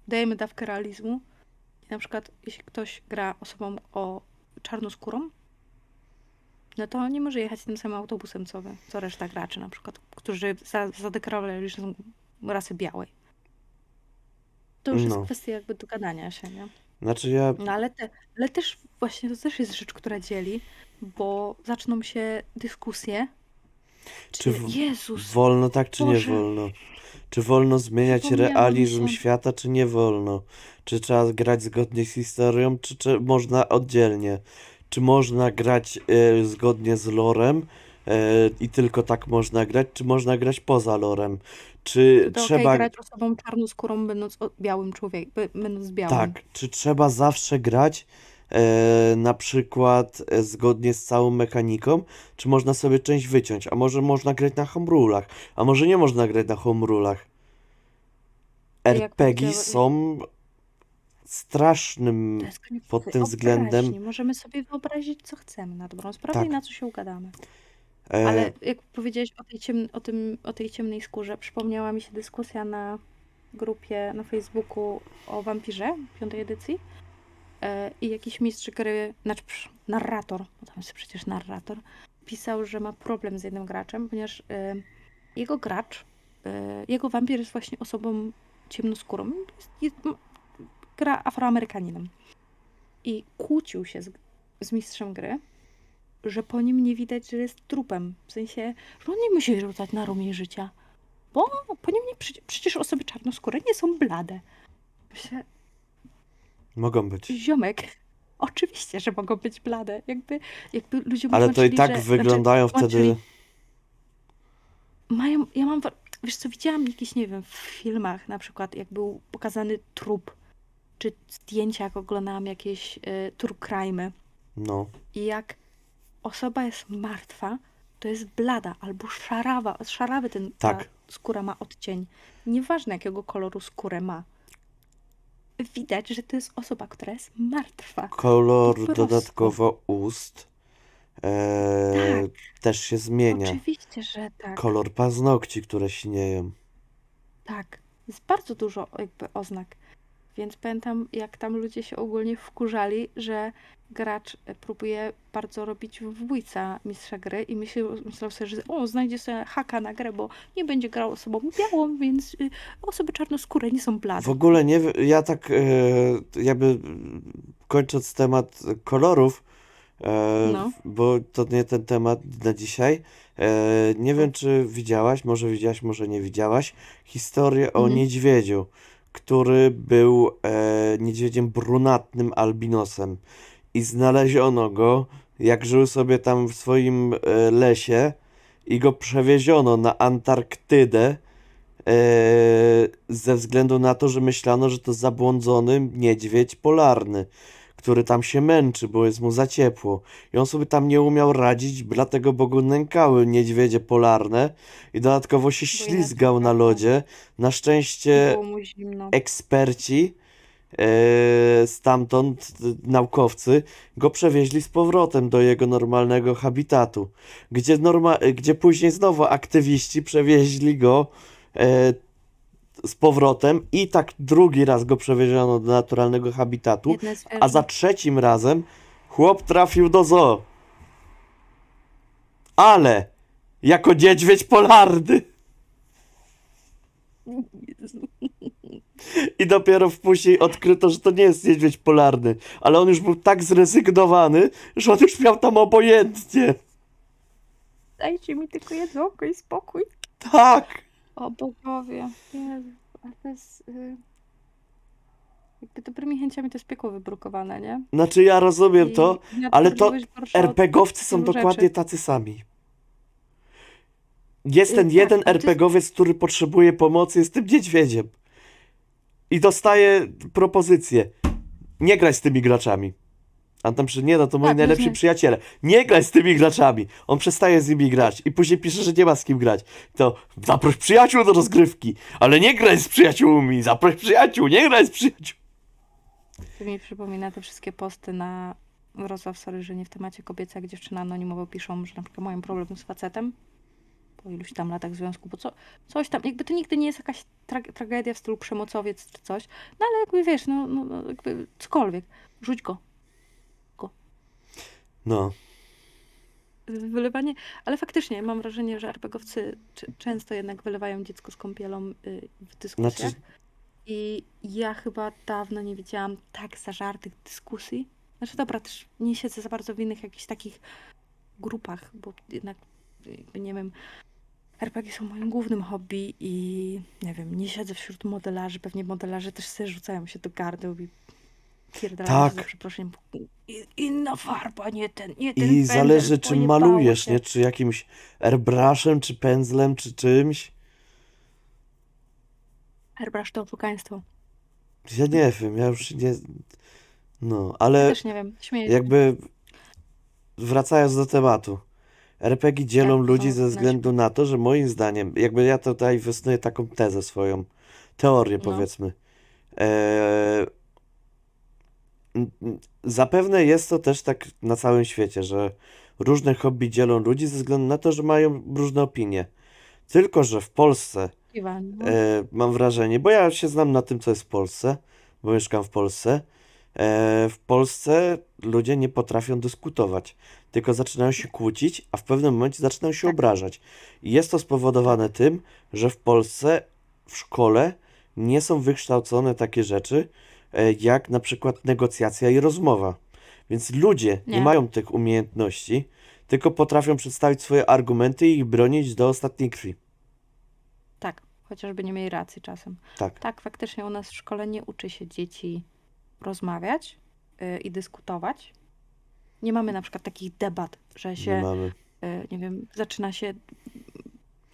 Speaker 1: dajemy dawkę realizmu i na przykład jeśli ktoś gra osobą o czarnoskórą, no to nie może jechać tym samym autobusem, co, wy, co reszta graczy na przykład, którzy za, zadeklarowali, że są rasy białej. To już
Speaker 2: No.
Speaker 1: jest kwestia jakby dogadania się, nie?
Speaker 2: Znaczy ja
Speaker 1: No ale, te, ale też właśnie to też jest rzecz, która dzieli, bo zaczną się dyskusje, czy,
Speaker 2: Czy w-
Speaker 1: Jezus,
Speaker 2: wolno tak czy nie
Speaker 1: Boże.
Speaker 2: wolno? Czy wolno zmieniać realizm
Speaker 1: się.
Speaker 2: świata, czy nie wolno? Czy trzeba grać zgodnie z historią, czy, czy można oddzielnie? Czy można grać e, zgodnie z lorem e, i tylko tak można grać, czy można grać poza lorem? Czy
Speaker 1: to
Speaker 2: trzeba
Speaker 1: okej grać osobą czarnoskórą, będąc o- białym człowiekiem, będąc białym.
Speaker 2: Tak, czy trzeba zawsze grać e, na przykład e, zgodnie z całą mechaniką, czy można sobie część wyciąć, a może można grać na home rulach, a może nie można grać na home rulach.
Speaker 1: Jak
Speaker 2: RPG
Speaker 1: powiedziała-
Speaker 2: są strasznym pod tym względem,
Speaker 1: Możemy sobie wyobrazić, co chcemy na dobrą sprawę
Speaker 2: Tak.
Speaker 1: i na co się ugadamy.
Speaker 2: e,
Speaker 1: Ale jak powiedziałeś o tej, ciem, o, tym, o tej ciemnej skórze, przypomniała mi się dyskusja na grupie na Facebooku o wampirze piątej edycji e, i jakiś mistrz gry, znaczy psz, narrator, bo tam jest przecież narrator, pisał, że ma problem z jednym graczem, ponieważ e, jego gracz, e, jego wampir jest właśnie osobą ciemnoskórą, jest, jest, gra afroamerykaninem i kłócił się z, z mistrzem gry, że po nim nie widać, że jest trupem. W sensie, że on nie musi rzucać na rumie życia. Bo po nim nie, przecież, przecież osoby czarnoskóre nie są blade. Myślę,
Speaker 2: mogą być.
Speaker 1: ziomek, *laughs* oczywiście, że mogą być blade. Jakby, jakby ludzie
Speaker 2: Ale to i tak
Speaker 1: że,
Speaker 2: wyglądają
Speaker 1: znaczy,
Speaker 2: wtedy.
Speaker 1: Mają, ja mam, wiesz co, widziałam jakieś, nie wiem, w filmach na przykład, jak był pokazany trup, czy zdjęcia, jak oglądałam jakieś y, true crime'y.
Speaker 2: No,
Speaker 1: I jak osoba jest martwa, to jest blada albo szarawa, szarawy ten, ta
Speaker 2: Tak.
Speaker 1: skóra ma odcień. Nieważne jakiego koloru skórę ma. Widać, że to jest osoba, która jest martwa.
Speaker 2: kolor dodatkowo ust e, też się zmienia.
Speaker 1: Oczywiście, że tak.
Speaker 2: Kolor paznokci, które sinieją.
Speaker 1: Tak. Jest bardzo dużo jakby oznak. Więc pamiętam, jak tam ludzie się ogólnie wkurzali, że gracz e, próbuje bardzo robić wbójca mistrza gry i myślał, myślał sobie, że o, znajdzie sobie haka na grę, bo nie będzie grał osobą białą, więc y, osoby czarnoskóre nie są blade.
Speaker 2: W ogóle nie, ja tak e, jakby kończąc temat kolorów, e,
Speaker 1: No.
Speaker 2: bo to nie ten temat na dzisiaj. Nie wiem, czy widziałaś, może widziałaś, może nie widziałaś, historię o
Speaker 1: Mhm.
Speaker 2: niedźwiedziu, który był e, niedźwiedziem brunatnym albinosem. I znaleziono go, jak żył sobie tam w swoim e, lesie i go przewieziono na Antarktydę e, ze względu na to, że myślano, że to zabłądzony niedźwiedź polarny, który tam się męczy, bo jest mu za ciepło. I on sobie tam nie umiał radzić, dlatego bo go nękały niedźwiedzie polarne i dodatkowo się ślizgał na lodzie. Na szczęście eksperci e, stamtąd, naukowcy, go przewieźli z powrotem do jego normalnego habitatu, gdzie, norma, gdzie później znowu aktywiści przewieźli go e, z powrotem i tak drugi raz go przewieziono do naturalnego habitatu, a za trzecim razem chłop trafił do zoo. Ale jako niedźwiedź polarny. I dopiero później odkryto, że to nie jest niedźwiedź polarny, ale on już był tak zrezygnowany, że on już miał tam obojętnie.
Speaker 1: Dajcie mi tylko jedzonko i spokój.
Speaker 2: Tak.
Speaker 1: O bogowie. Jezu. A to jest... Y... Jakby dobrymi chęciami to jest piekło wybrukowane, nie?
Speaker 2: Znaczy ja rozumiem
Speaker 1: I
Speaker 2: to, ale to
Speaker 1: nadpobudliwość gorsza od
Speaker 2: RPGowcy są
Speaker 1: tylu
Speaker 2: dokładnie
Speaker 1: rzeczy.
Speaker 2: tacy sami. Jest
Speaker 1: Y,
Speaker 2: ten
Speaker 1: tak,
Speaker 2: jeden
Speaker 1: to jest-
Speaker 2: RPGowiec, który potrzebuje pomocy, jest tym niedźwiedziem. I dostaje propozycję. Nie graj z tymi graczami. A tam przy nie, no to moi
Speaker 1: Tak,
Speaker 2: najlepsi przyjaciele. Nie graj z tymi graczami. On przestaje z nimi grać i później pisze, że nie ma z kim grać. To zaproś przyjaciół do rozgrywki, ale nie graj z przyjaciółmi. Zaproś przyjaciół, nie graj z przyjaciółmi.
Speaker 1: To mi przypomina te wszystkie posty na Wrocław, sorry, że nie w temacie kobiece, jak dziewczyny anonimowo piszą, że na przykład mają problem z facetem po iluś tam latach związku, bo co, coś tam, jakby to nigdy nie jest jakaś tra- tragedia w stylu przemocowiec czy coś, no ale jakby wiesz, no, no, no jakby cokolwiek, rzuć go.
Speaker 2: No,
Speaker 1: Wylewanie, ale faktycznie mam wrażenie, że RPGowcy często jednak wylewają dziecko z kąpielą y, w dyskusjach.
Speaker 2: Znaczy-
Speaker 1: I ja chyba dawno nie widziałam tak zażartych dyskusji. Znaczy dobra, też nie siedzę za bardzo w innych jakichś takich grupach, bo jednak nie wiem, RPG są moim głównym hobby i nie wiem, nie siedzę wśród modelarzy. Pewnie modelarze też sobie rzucają się do gardła i
Speaker 2: Tak.
Speaker 1: za przeproszeniem. "I- Inna farba, nie ten, nie ten
Speaker 2: i
Speaker 1: pędzel,
Speaker 2: zależy czym
Speaker 1: pojebało
Speaker 2: malujesz,
Speaker 1: się".
Speaker 2: nie? Czy jakimś airbrushem, czy pędzlem, czy czymś.
Speaker 1: Airbrush to oszukaństwo.
Speaker 2: Ja nie wiem, ja już nie... No,
Speaker 1: Ja
Speaker 2: ale
Speaker 1: też nie wiem, śmieję
Speaker 2: jakby wracając do tematu. RPG dzielą
Speaker 1: Tak,
Speaker 2: ludzi ze względu na to, że moim zdaniem, jakby ja tutaj wysnuję taką tezę swoją, teorię
Speaker 1: No.
Speaker 2: powiedzmy. Eee, zapewne jest to też tak na całym świecie, że różne hobby dzielą ludzi ze względu na to, że mają różne opinie. Tylko, że w Polsce
Speaker 1: Iwan, no.
Speaker 2: E, mam wrażenie, bo ja się znam na tym, co jest w Polsce, bo mieszkam w Polsce. E, w Polsce ludzie nie potrafią dyskutować, tylko zaczynają się kłócić, a w pewnym momencie zaczynają się
Speaker 1: Tak.
Speaker 2: obrażać. I jest to spowodowane tym, że w Polsce w szkole nie są wykształcone takie rzeczy, jak na przykład negocjacja i rozmowa. Więc ludzie nie
Speaker 1: Nie.
Speaker 2: mają tych umiejętności, tylko potrafią przedstawić swoje argumenty i ich bronić do ostatniej krwi.
Speaker 1: Tak, chociażby nie mieli racji czasem.
Speaker 2: Tak.
Speaker 1: Tak, faktycznie u nas w szkole nie uczy się dzieci rozmawiać y, i dyskutować. Nie mamy na przykład takich debat, że
Speaker 2: Nie
Speaker 1: się,
Speaker 2: mamy.
Speaker 1: y, nie wiem, zaczyna się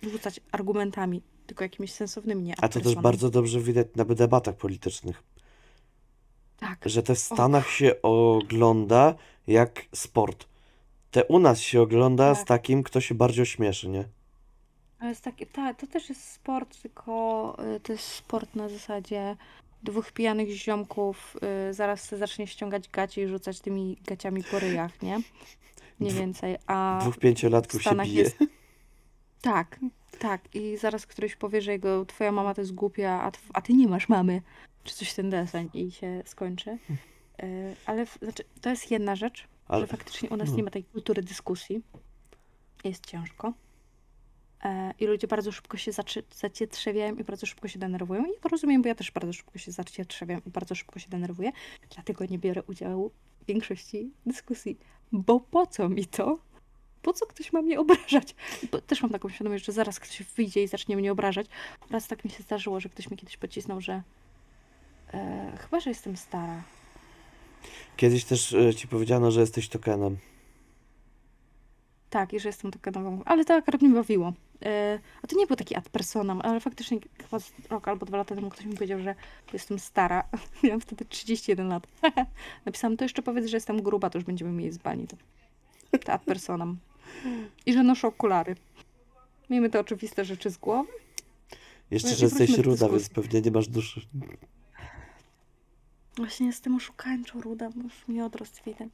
Speaker 1: rzucać argumentami, tylko jakimiś sensownymi, nie
Speaker 2: A to też bardzo dobrze widać na debatach politycznych,
Speaker 1: Tak,
Speaker 2: że te w Stanach się ogląda jak sport. Te u nas się ogląda z
Speaker 1: Tak.
Speaker 2: takim, kto się bardziej ośmieszy, nie?
Speaker 1: ale jest takie, tak, to też jest sport, tylko y, to jest sport na zasadzie dwóch pijanych ziomków y, zaraz se zacznie ściągać gacie i rzucać tymi gaciami po ryjach, nie? Mniej
Speaker 2: Dwu-
Speaker 1: więcej. A
Speaker 2: Dwóch pięciolatków się
Speaker 1: Stanach
Speaker 2: bije.
Speaker 1: jest- Tak, tak. I zaraz któryś powie, że jego twoja mama to jest głupia, a, tw- a ty nie masz mamy. Czy coś ten deseń i się skończy. Y, ale w, znaczy, to jest jedna rzecz,
Speaker 2: Ale
Speaker 1: że faktycznie u nas
Speaker 2: no.
Speaker 1: nie ma tej kultury dyskusji. Jest ciężko. E, I ludzie bardzo szybko się zacietrzewiają i bardzo szybko się denerwują. I to rozumiem, bo ja też bardzo szybko się zacietrzewiam i bardzo szybko się denerwuję. Dlatego nie biorę udziału w większości dyskusji. Bo po co mi to? Po co ktoś ma mnie obrażać? Bo też mam taką świadomość, że zaraz ktoś wyjdzie i zacznie mnie obrażać. Raz tak mi się zdarzyło, że ktoś mi kiedyś pocisnął, że e, chyba, że jestem stara.
Speaker 2: kiedyś też e, ci powiedziano, że jesteś tokenem.
Speaker 1: Tak, i że jestem taka nową. Ale to akurat mnie bawiło. E, a to nie był taki ad personam, ale faktycznie chyba rok albo dwa lata temu ktoś mi powiedział, że jestem stara. *laughs* Miałam wtedy 31 lat. *laughs* Napisałam, to jeszcze powiedz, że jestem gruba, to już będziemy mieli z bani. To, to ad personam. I że noszę okulary. Miejmy te oczywiste rzeczy z głowy.
Speaker 2: Jeszcze, że jesteś ruda, więc pewnie nie masz duszy.
Speaker 1: Właśnie jestem oszukańczą ruda, już mi odrost widać.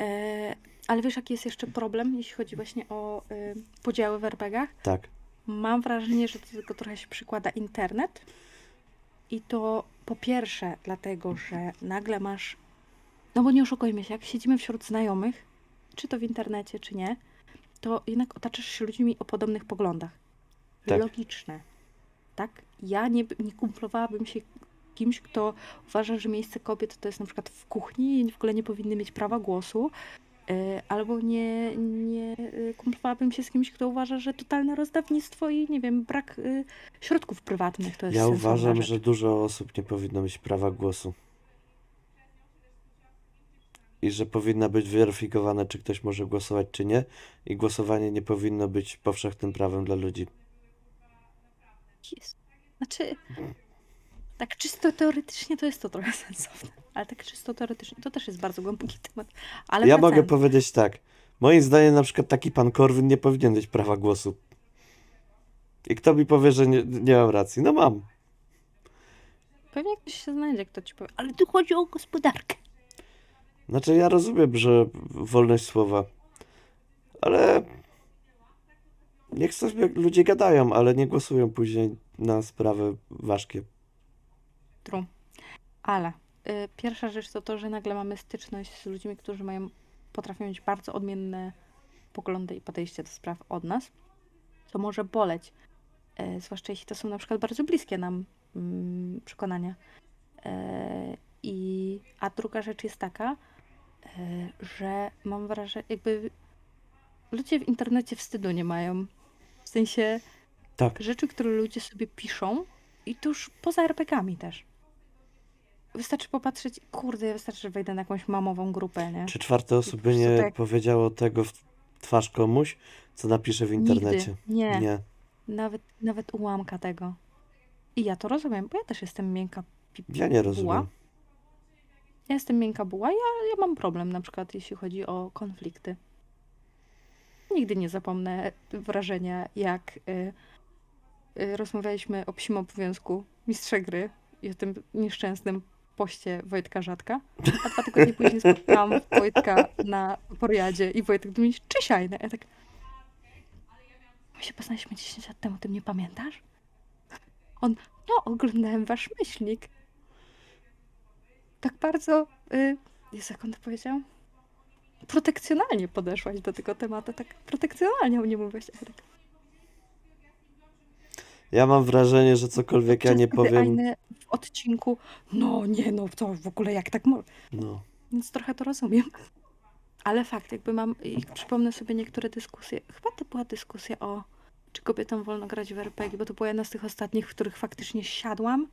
Speaker 1: E, ale wiesz, jaki jest jeszcze problem, jeśli chodzi właśnie o y, podziały w RPGach?
Speaker 2: Tak.
Speaker 1: Mam wrażenie, że do tego trochę się przykłada internet. I to po pierwsze dlatego, że nagle masz. No bo nie oszukujmy się, jak siedzimy wśród znajomych, czy to w internecie, czy nie, to jednak otaczasz się ludźmi o podobnych poglądach.
Speaker 2: Tak.
Speaker 1: Logiczne. Tak? Ja nie, nie kumplowałabym się kimś, kto uważa, że miejsce kobiet to jest na przykład w kuchni i w ogóle nie powinny mieć prawa głosu. Y, Albo nie, nie y, kumplowałabym się z kimś, kto uważa, że totalne rozdawnictwo i nie wiem, brak y, środków prywatnych to jest
Speaker 2: Ja uważam,
Speaker 1: rzecz.
Speaker 2: że dużo osób nie powinno mieć prawa głosu. I że powinna być weryfikowane, czy ktoś może głosować, czy nie. I głosowanie nie powinno być powszechnym prawem dla ludzi.
Speaker 1: Jest. Znaczy, tak czysto teoretycznie to jest to trochę *laughs* sensowne, ale tak czysto teoretycznie to też jest bardzo głęboki temat. Ale
Speaker 2: ja mogę powiedzieć tak. Moim zdaniem na przykład taki pan Korwin nie powinien mieć prawa głosu. I kto mi powie, że nie, nie mam racji? No mam.
Speaker 1: pewnie ktoś się znajdzie, kto ci powie, ale tu chodzi o gospodarkę.
Speaker 2: Znaczy ja rozumiem, że wolność słowa. Ale niech sobie ludzie gadają, ale nie głosują później na sprawy ważkie.
Speaker 1: True. Ale y, pierwsza rzecz to to, że nagle mamy styczność z ludźmi, którzy mają, potrafią mieć bardzo odmienne poglądy i podejście do spraw od nas, co może boleć. E, zwłaszcza jeśli to są na przykład bardzo bliskie nam mm, przekonania. E, i, a druga rzecz jest taka, e, że mam wrażenie, jakby ludzie w internecie wstydu nie mają. W sensie
Speaker 2: Tak.
Speaker 1: rzeczy, które ludzie sobie piszą i to już poza RPGami też. Wystarczy popatrzeć, kurde, wystarczy, że wejdę na jakąś mamową grupę, nie?
Speaker 2: Czy czwarte osoby nie
Speaker 1: tak-
Speaker 2: powiedziało tego w twarz komuś, co napisze w internecie?
Speaker 1: Nigdy. Nie.
Speaker 2: Nie.
Speaker 1: Nawet, nawet ułamka tego. I ja to rozumiem, bo ja też jestem miękka pi-
Speaker 2: Ja nie
Speaker 1: buła.
Speaker 2: rozumiem.
Speaker 1: Ja jestem miękka buła, ja, ja mam problem na przykład, jeśli chodzi o konflikty. Nigdy nie zapomnę wrażenia, jak y, y, rozmawialiśmy o psim obowiązku mistrza gry i o tym nieszczęsnym poście Wojtka Rzadka, a dwa tygodnie później spotkałam Wojtka na poriadzie i Wojtek do mnie, Ajne. Ja tak, my się poznaliśmy 10 lat temu, ty mnie pamiętasz? On, no oglądałem wasz myślnik. Tak bardzo, y, Jezu, jak on to powiedział? Protekcjonalnie podeszłaś do tego tematu, tak protekcjonalnie o nim mówiłaś. ja tak,
Speaker 2: Ja mam wrażenie, że cokolwiek ja nie powiem.
Speaker 1: Odcinku, no nie, no to w ogóle jak tak może.
Speaker 2: No.
Speaker 1: Więc trochę to rozumiem. Ale fakt, jakby mam, i przypomnę sobie niektóre dyskusje. Chyba to była dyskusja o, czy kobietom wolno grać w RPG, bo to była jedna z tych ostatnich, w których faktycznie siadłam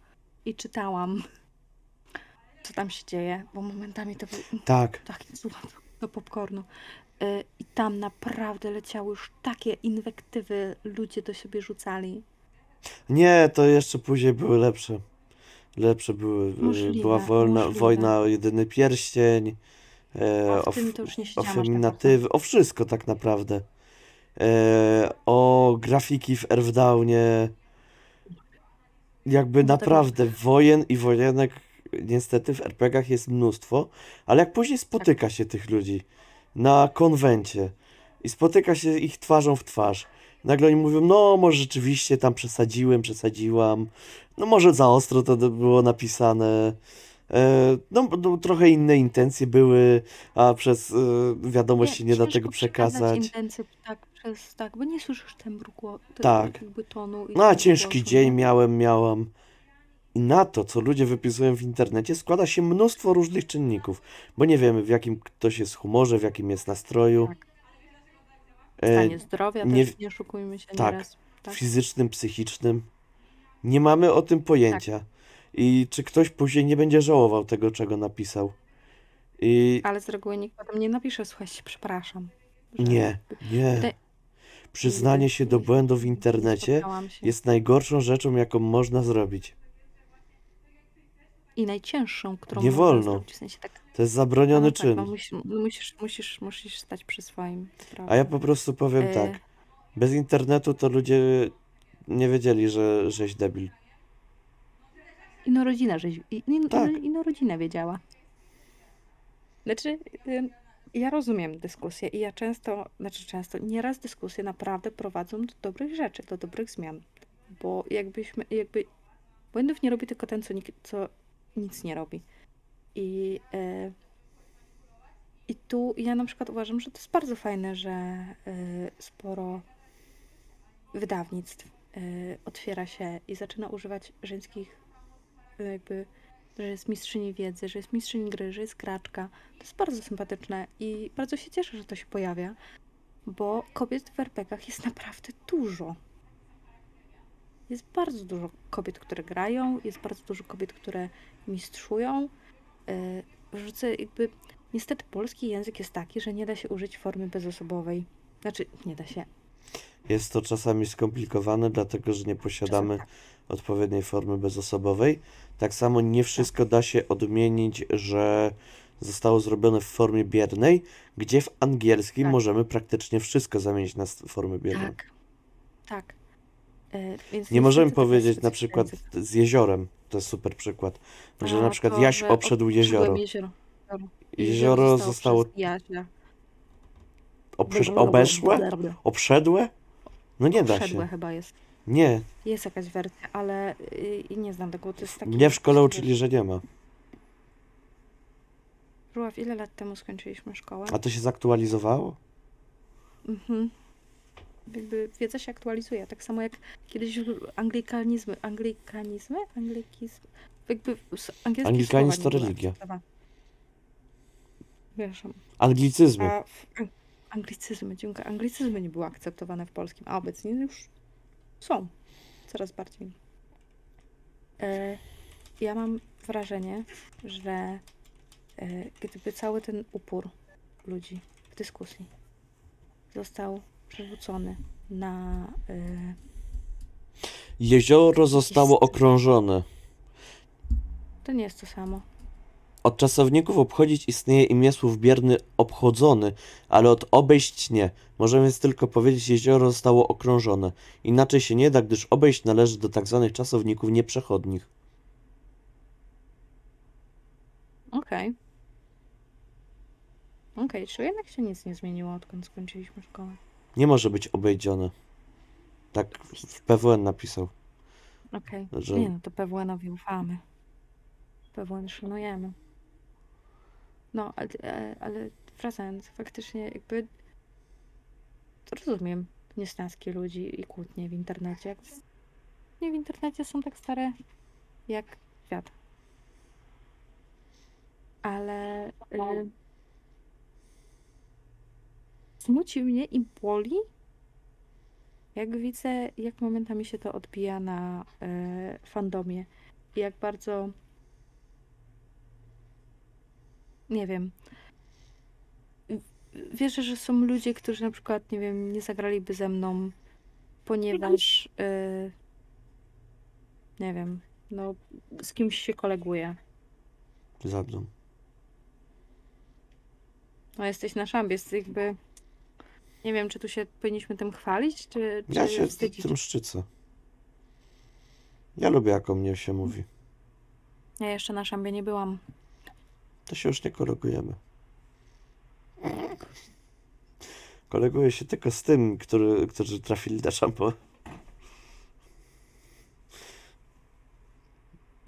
Speaker 1: i czytałam, co tam się dzieje, bo momentami to był
Speaker 2: Tak.
Speaker 1: taki słucham do popcornu. Y, I tam naprawdę leciały już takie inwektywy, ludzie do siebie rzucali.
Speaker 2: Nie, to jeszcze później były lepsze. Lepsze były. y,
Speaker 1: Możliwe,
Speaker 2: Była wolna,
Speaker 1: możliwe.
Speaker 2: wojna o jedyny pierścień. E, o,
Speaker 1: tym
Speaker 2: f-
Speaker 1: to już nie
Speaker 2: o
Speaker 1: siedziałam aż tak
Speaker 2: feminatywy, o wszystko tak naprawdę. E, o grafiki w Earthdownie. Jakby
Speaker 1: Do tego-
Speaker 2: naprawdę wojen i wojenek niestety w RPGach jest mnóstwo, ale jak później spotyka się tych ludzi na konwencie i spotyka się ich twarzą w twarz Nagle oni mówią, no może rzeczywiście tam przesadziłem, przesadziłam, no może za ostro to było napisane, e, no, no trochę inne intencje były, a przez e, wiadomość się nie da tego przekazać.
Speaker 1: intencje tak przez tak, bo nie słyszysz tembru głosu,
Speaker 2: Tak.
Speaker 1: jakby tonu
Speaker 2: No a ciężki
Speaker 1: głosu,
Speaker 2: dzień
Speaker 1: nie?
Speaker 2: miałem, miałam. I na to, co ludzie wypisują w internecie, składa się mnóstwo różnych czynników, bo nie wiemy, w jakim ktoś jest humorze, w jakim jest nastroju,
Speaker 1: Tak.
Speaker 2: E,
Speaker 1: Stanie zdrowia
Speaker 2: nie-
Speaker 1: też, nie oszukujmy się
Speaker 2: tak.
Speaker 1: nieraz. Tak.
Speaker 2: fizycznym, psychicznym. Nie mamy o tym pojęcia. I czy ktoś później nie będzie żałował tego, czego napisał. I
Speaker 1: Ale z reguły nikt potem nie napisze, słuchajcie, przepraszam. że
Speaker 2: nie, nie. Przyznanie się do błędu w internecie jest najgorszą rzeczą, jaką można zrobić.
Speaker 1: I najcięższą, którą
Speaker 2: Nie
Speaker 1: można
Speaker 2: wolno.
Speaker 1: zrobić, w sensie tak,
Speaker 2: To jest zabroniony
Speaker 1: no tak,
Speaker 2: czyn.
Speaker 1: no musisz, no musisz, musisz, musisz stać przy swoim.
Speaker 2: A ja
Speaker 1: prawda.
Speaker 2: po prostu powiem
Speaker 1: E,
Speaker 2: tak. Bez internetu to ludzie nie wiedzieli, że żeś debil.
Speaker 1: Ino rodzina, żeś, i- ino,
Speaker 2: Tak.
Speaker 1: ino, rodzina wiedziała. Znaczy, ja rozumiem dyskusję i ja często, znaczy często, nieraz dyskusje naprawdę prowadzą do dobrych rzeczy, do dobrych zmian. Bo jakbyśmy, jakby błędów nie robi tylko ten, co, nik- co nic nie robi. I, e, I tu ja na przykład uważam, że to jest bardzo fajne, że e, sporo wydawnictw e, otwiera się i zaczyna używać żeńskich jakby, że jest mistrzyni wiedzy, że jest mistrzyni gry, że jest graczka. To jest bardzo sympatyczne i bardzo się cieszę, że to się pojawia, bo kobiet w RPGach jest naprawdę dużo. Jest bardzo dużo kobiet, które grają, jest bardzo dużo kobiet, które mistrzują. Yy, Wrzucę jakby, niestety polski język jest taki, że nie da się użyć formy bezosobowej. Znaczy, nie da się.
Speaker 2: Jest to czasami skomplikowane, dlatego że nie posiadamy
Speaker 1: Czasem
Speaker 2: odpowiedniej formy bezosobowej. Tak samo nie wszystko da się odmienić, że zostało zrobione w formie biernej, gdzie w angielskim
Speaker 1: Tak.
Speaker 2: możemy praktycznie wszystko zamienić na formę bierną.
Speaker 1: Tak, tak. Yy, więc
Speaker 2: Nie możemy powiedzieć na przykład z jeziorem, to jest super przykład, że
Speaker 1: A,
Speaker 2: na przykład Jaś obszedł jezioro.
Speaker 1: jezioro.
Speaker 2: Jezioro zostało
Speaker 1: przez Jasia.
Speaker 2: oprze- obeszłe? Obszedłe? No nie da się.
Speaker 1: chyba jest.
Speaker 2: Nie.
Speaker 1: Jest jakaś wersja, ale y, i nie znam tego. To jest taki.
Speaker 2: Mnie w szkole uczyli, że nie ma.
Speaker 1: Żuław, ile lat temu skończyliśmy szkołę?
Speaker 2: A to się zaktualizowało?
Speaker 1: Mhm. Jakby wiedza się aktualizuje. Tak samo jak kiedyś anglikanizmy. Anglikanizmy? Anglikizm. Jakby
Speaker 2: Anglikanizm to religia.
Speaker 1: akceptowane. Wiesz,
Speaker 2: Anglicyzmy.
Speaker 1: a anglicyzmy, dziękuję. Anglicyzmy nie były akceptowane w polskim, a obecnie już są. Coraz bardziej. E, ja mam wrażenie, że e, gdyby cały ten upór ludzi w dyskusji został przerzucony na e,
Speaker 2: Jezioro zostało okrążone.
Speaker 1: to nie jest to samo.
Speaker 2: Od czasowników obchodzić istnieje imię słów bierny obchodzony, ale od obejść nie. Możemy więc tylko powiedzieć jezioro zostało okrążone. Inaczej się nie da, gdyż obejść należy do tak zwanych czasowników nieprzechodnich.
Speaker 1: Okej. Okej, czy jednak się nic nie zmieniło, odkąd skończyliśmy szkołę?
Speaker 2: Nie może być obejdzione. Tak w PWN napisał.
Speaker 1: Okej.
Speaker 2: Że-
Speaker 1: Nie no, to PWN-owi ufamy. PWN szanujemy. No, ale, e, ale wracając, faktycznie jakby rozumiem niesnaski ludzi i kłótnie w internecie. Nie w internecie są tak stare jak świat. Ale y, smuci mnie i boli, jak widzę, jak momentami się to odbija na e, fandomie. Jak bardzo. Nie wiem. Wierzę, że są ludzie, którzy na przykład, nie wiem, nie zagraliby ze mną, ponieważ. e, nie wiem, no, z kimś się koleguje.
Speaker 2: Zabdą.
Speaker 1: No, jesteś na szambie, jest jakby. Nie wiem, czy tu się powinniśmy tym chwalić, czy, czy
Speaker 2: Ja się
Speaker 1: wstydzić.
Speaker 2: tym szczycę. Ja lubię, jak o mnie się mówi.
Speaker 1: Ja jeszcze na szambie nie byłam.
Speaker 2: To się już nie kolegujemy. Koleguję się tylko z tym, który, którzy trafili na szambo.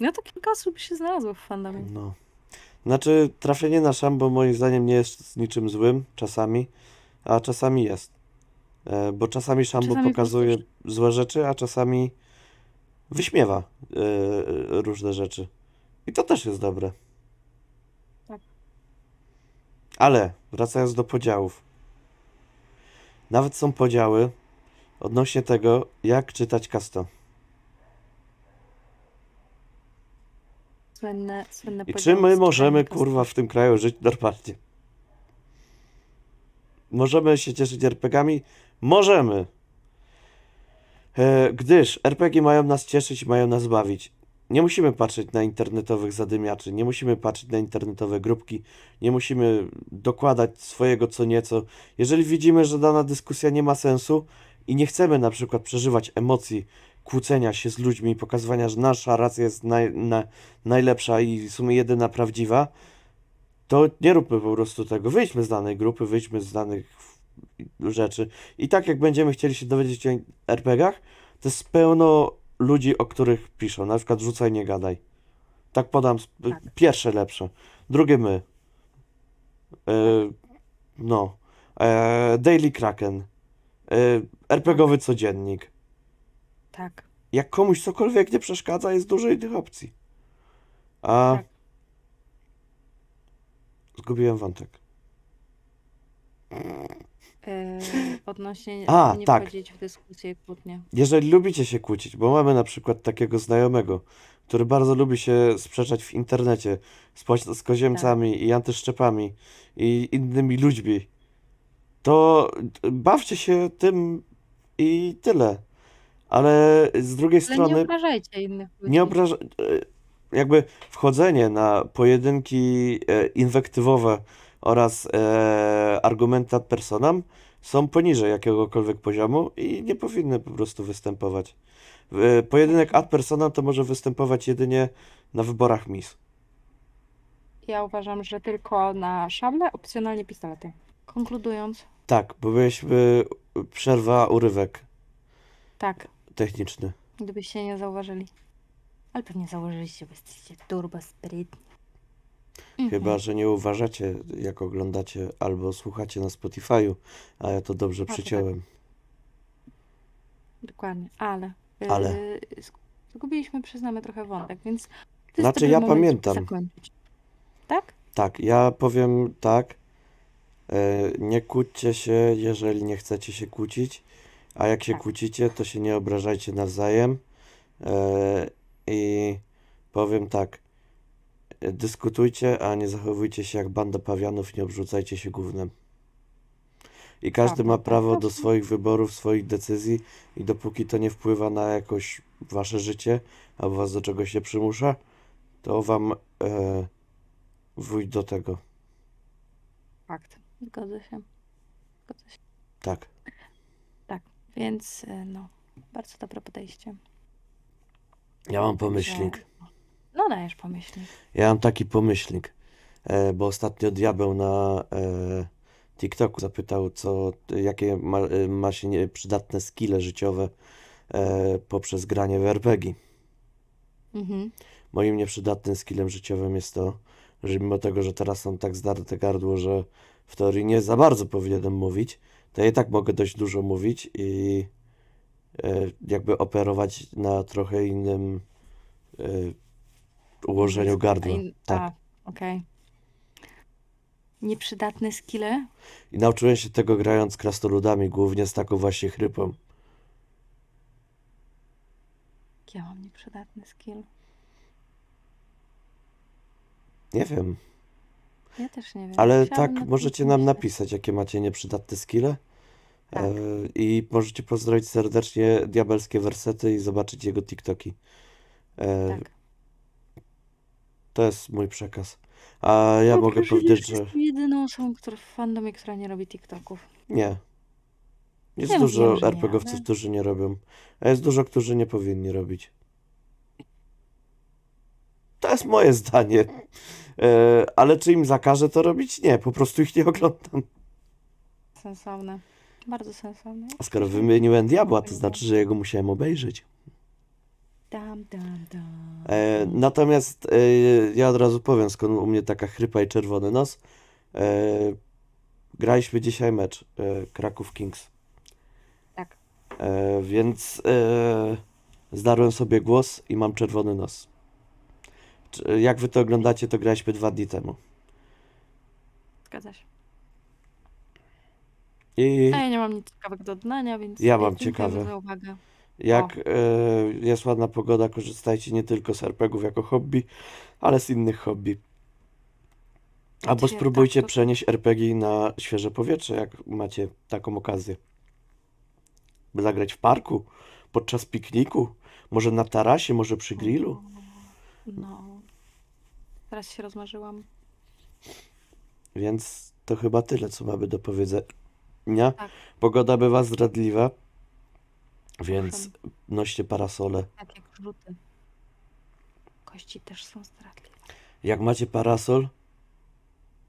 Speaker 1: No to kilka osób się znalazło w fandomie.
Speaker 2: No. Znaczy, trafienie na szambo moim zdaniem nie jest niczym złym, czasami, a czasami jest. E, bo czasami szambo
Speaker 1: Czasami
Speaker 2: pokazuje złe rzeczy, a czasami wyśmiewa e, różne rzeczy. I to też jest dobre.
Speaker 1: Tak.
Speaker 2: Ale wracając do podziałów. Nawet są podziały odnośnie tego, jak czytać kasto.
Speaker 1: Słynne, słynne
Speaker 2: I czy my możemy, kurwa, w tym kraju żyć normalnie? Możemy się cieszyć RPGami? Możemy. E, gdyż RPG mają nas cieszyć, mają nas bawić. Nie musimy patrzeć na internetowych zadymiaczy, nie musimy patrzeć na internetowe grupki, nie musimy dokładać swojego co nieco. Jeżeli widzimy, że dana dyskusja nie ma sensu i nie chcemy na przykład przeżywać emocji kłócenia się z ludźmi pokazywania, że nasza racja jest naj, na, najlepsza i w sumie jedyna prawdziwa, to nie róbmy po prostu tego. Wyjdźmy z danej grupy, wyjdźmy z danych rzeczy. I tak jak będziemy chcieli się dowiedzieć o RPGach, to jest pełno ludzi, o których piszą. Na przykład rzucaj, nie gadaj. Tak podam.
Speaker 1: Tak.
Speaker 2: Pierwsze lepsze. Drugie my. E, no. E, Daily Kraken. E, RPGowy codziennik.
Speaker 1: Tak.
Speaker 2: Jak komuś cokolwiek nie przeszkadza, jest dużo innych opcji. A.
Speaker 1: Tak.
Speaker 2: Zgubiłem wątek.
Speaker 1: Yy, odnośnie
Speaker 2: A,
Speaker 1: nie
Speaker 2: tak.
Speaker 1: wchodzić w dyskusję i kłótnie.
Speaker 2: Jeżeli lubicie się kłócić, bo mamy na przykład takiego znajomego, który bardzo lubi się sprzeczać w internecie z, z koziemcami i antyszczepami i innymi ludźmi, to bawcie się tym i tyle. Ale z drugiej
Speaker 1: Ale nie
Speaker 2: strony
Speaker 1: obrażajcie innych ludzi.
Speaker 2: nie obraża... Jakby wchodzenie na pojedynki e, inwektywowe oraz e, argumenty ad personam są poniżej jakiegokolwiek poziomu i nie powinny po prostu występować. E, Pojedynek ad personam to może występować jedynie na wyborach mis.
Speaker 1: Ja uważam, że tylko na szable, opcjonalnie pistolety. Konkludując,
Speaker 2: Tak, bo mieliśmy przerwa, urywek
Speaker 1: tak,
Speaker 2: techniczny.
Speaker 1: gdybyście nie zauważyli. Ale pewnie zauważyliście, bo jesteście turbo sprytni.
Speaker 2: Chyba,
Speaker 1: Mhm.
Speaker 2: że nie uważacie, jak oglądacie albo słuchacie na Spotify'u, a ja to dobrze
Speaker 1: tak.
Speaker 2: przyciąłem.
Speaker 1: Dokładnie, ale.
Speaker 2: Ale.
Speaker 1: Yy, sk- zgubiliśmy, przyznamy, trochę wątek, więc. To
Speaker 2: Znaczy, ja
Speaker 1: moment,
Speaker 2: pamiętam.
Speaker 1: Tak?
Speaker 2: Tak, ja powiem tak. E, nie kłóćcie się, jeżeli nie chcecie się kłócić, a jak się
Speaker 1: Tak.
Speaker 2: kłócicie, to się nie obrażajcie nawzajem. E, I powiem tak. e, Dyskutujcie, a nie zachowujcie się jak banda pawianów, nie obrzucajcie się gównem. I każdy
Speaker 1: Prawda,
Speaker 2: ma
Speaker 1: tak,
Speaker 2: prawo do swoich wyborów, swoich decyzji i dopóki to nie wpływa na jakoś wasze życie, albo was do czegoś nie przymusza, to wam e, wójt do tego.
Speaker 1: Fakt. Zgodzę się. Zgodzę się.
Speaker 2: Tak.
Speaker 1: Więc, yy, no, bardzo dobre podejście.
Speaker 2: Ja mam pomyślnik.
Speaker 1: No, dajesz pomyślnik.
Speaker 2: Ja mam taki pomyślnik, e, bo ostatnio diabeł na e, TikToku zapytał, co, jakie ma, e, ma się nie, przydatne skille życiowe e, poprzez granie w RPG.
Speaker 1: Mhm.
Speaker 2: Moim nieprzydatnym skillem życiowym jest to, że mimo tego, że teraz mam tak zdarte gardło, że w teorii nie za bardzo powinienem mówić, to ja i tak mogę dość dużo mówić i jakby operować na trochę innym e, ułożeniu gardła.
Speaker 1: In-
Speaker 2: Tak.
Speaker 1: Okej. Nieprzydatne skille?
Speaker 2: I nauczyłem się tego grając krasnoludami, głównie z taką właśnie chrypą.
Speaker 1: Ja mam nieprzydatny skill.
Speaker 2: Nie wiem,
Speaker 1: Ja też nie wiem.
Speaker 2: ale
Speaker 1: Musiałabym
Speaker 2: tak możecie nam napisać, jakie macie nieprzydatne skille.
Speaker 1: Tak.
Speaker 2: E, I możecie pozdrowić serdecznie diabelskie wersety i zobaczyć jego TikToki. E,
Speaker 1: Tak.
Speaker 2: To jest mój przekaz. A ja
Speaker 1: No,
Speaker 2: mogę powiedzieć, że
Speaker 1: Jestem jedyną osobą która, w fandomie, która nie robi TikToków.
Speaker 2: nie. Jest
Speaker 1: Ja
Speaker 2: dużo
Speaker 1: wiem, że nie,
Speaker 2: RPGowców,
Speaker 1: ale-
Speaker 2: którzy nie robią. A jest dużo, którzy nie powinni robić. To jest moje *laughs* zdanie. E, ale czy im zakażę to robić? Nie, po prostu ich nie oglądam.
Speaker 1: Sensowne. Bardzo sensowne.
Speaker 2: A skoro wymieniłem diabła, to znaczy, że jego musiałem obejrzeć.
Speaker 1: Dam, dam, dam.
Speaker 2: E, natomiast e, ja od razu powiem, skąd u mnie taka chrypa i czerwony nos. E, graliśmy dzisiaj mecz e, Kraków Kings.
Speaker 1: Tak.
Speaker 2: E, więc e, zdarłem sobie głos i mam czerwony nos. Jak wy to oglądacie, to graliśmy dwa dni temu.
Speaker 1: Zgadza się.
Speaker 2: I
Speaker 1: A ja nie mam nic ciekawego do dodania, więc
Speaker 2: Ja mam ciekawe.
Speaker 1: za uwagę.
Speaker 2: jak e, jest ładna pogoda, korzystajcie nie tylko z RPGów jako hobby, ale z innych hobby. Albo
Speaker 1: Znaczy,
Speaker 2: spróbujcie
Speaker 1: tak, to-
Speaker 2: przenieść RPG na świeże powietrze, jak macie taką okazję. By zagrać w parku, podczas pikniku, może na tarasie, może przy grillu.
Speaker 1: No. Teraz się rozmarzyłam.
Speaker 2: Więc to chyba tyle, co mamy do powiedzenia.
Speaker 1: Tak.
Speaker 2: Pogoda bywa zdradliwa, więc
Speaker 1: Owszem.
Speaker 2: noście parasole.
Speaker 1: Tak jak rzuty. Kości też są zdradliwe.
Speaker 2: Jak macie parasol,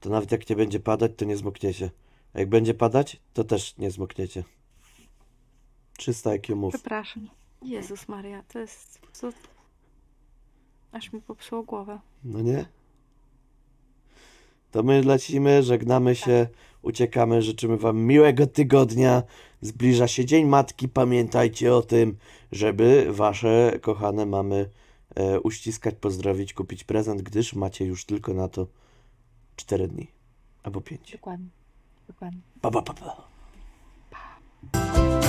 Speaker 2: to nawet jak nie będzie padać, to nie zmokniecie. A jak będzie padać, to też nie zmokniecie. 300 IQ move.
Speaker 1: Przepraszam. Jezus Maria, to jest cud. Aż mi popsuło głowę.
Speaker 2: No nie? To my lecimy, żegnamy się, uciekamy. Życzymy Wam miłego tygodnia. Zbliża się Dzień Matki. Pamiętajcie o tym, żeby Wasze kochane mamy e, uściskać, pozdrowić, kupić prezent, gdyż macie już tylko na to 4 dni albo 5.
Speaker 1: Dokładnie. Dokładnie.
Speaker 2: Pa, pa, pa, pa. pa.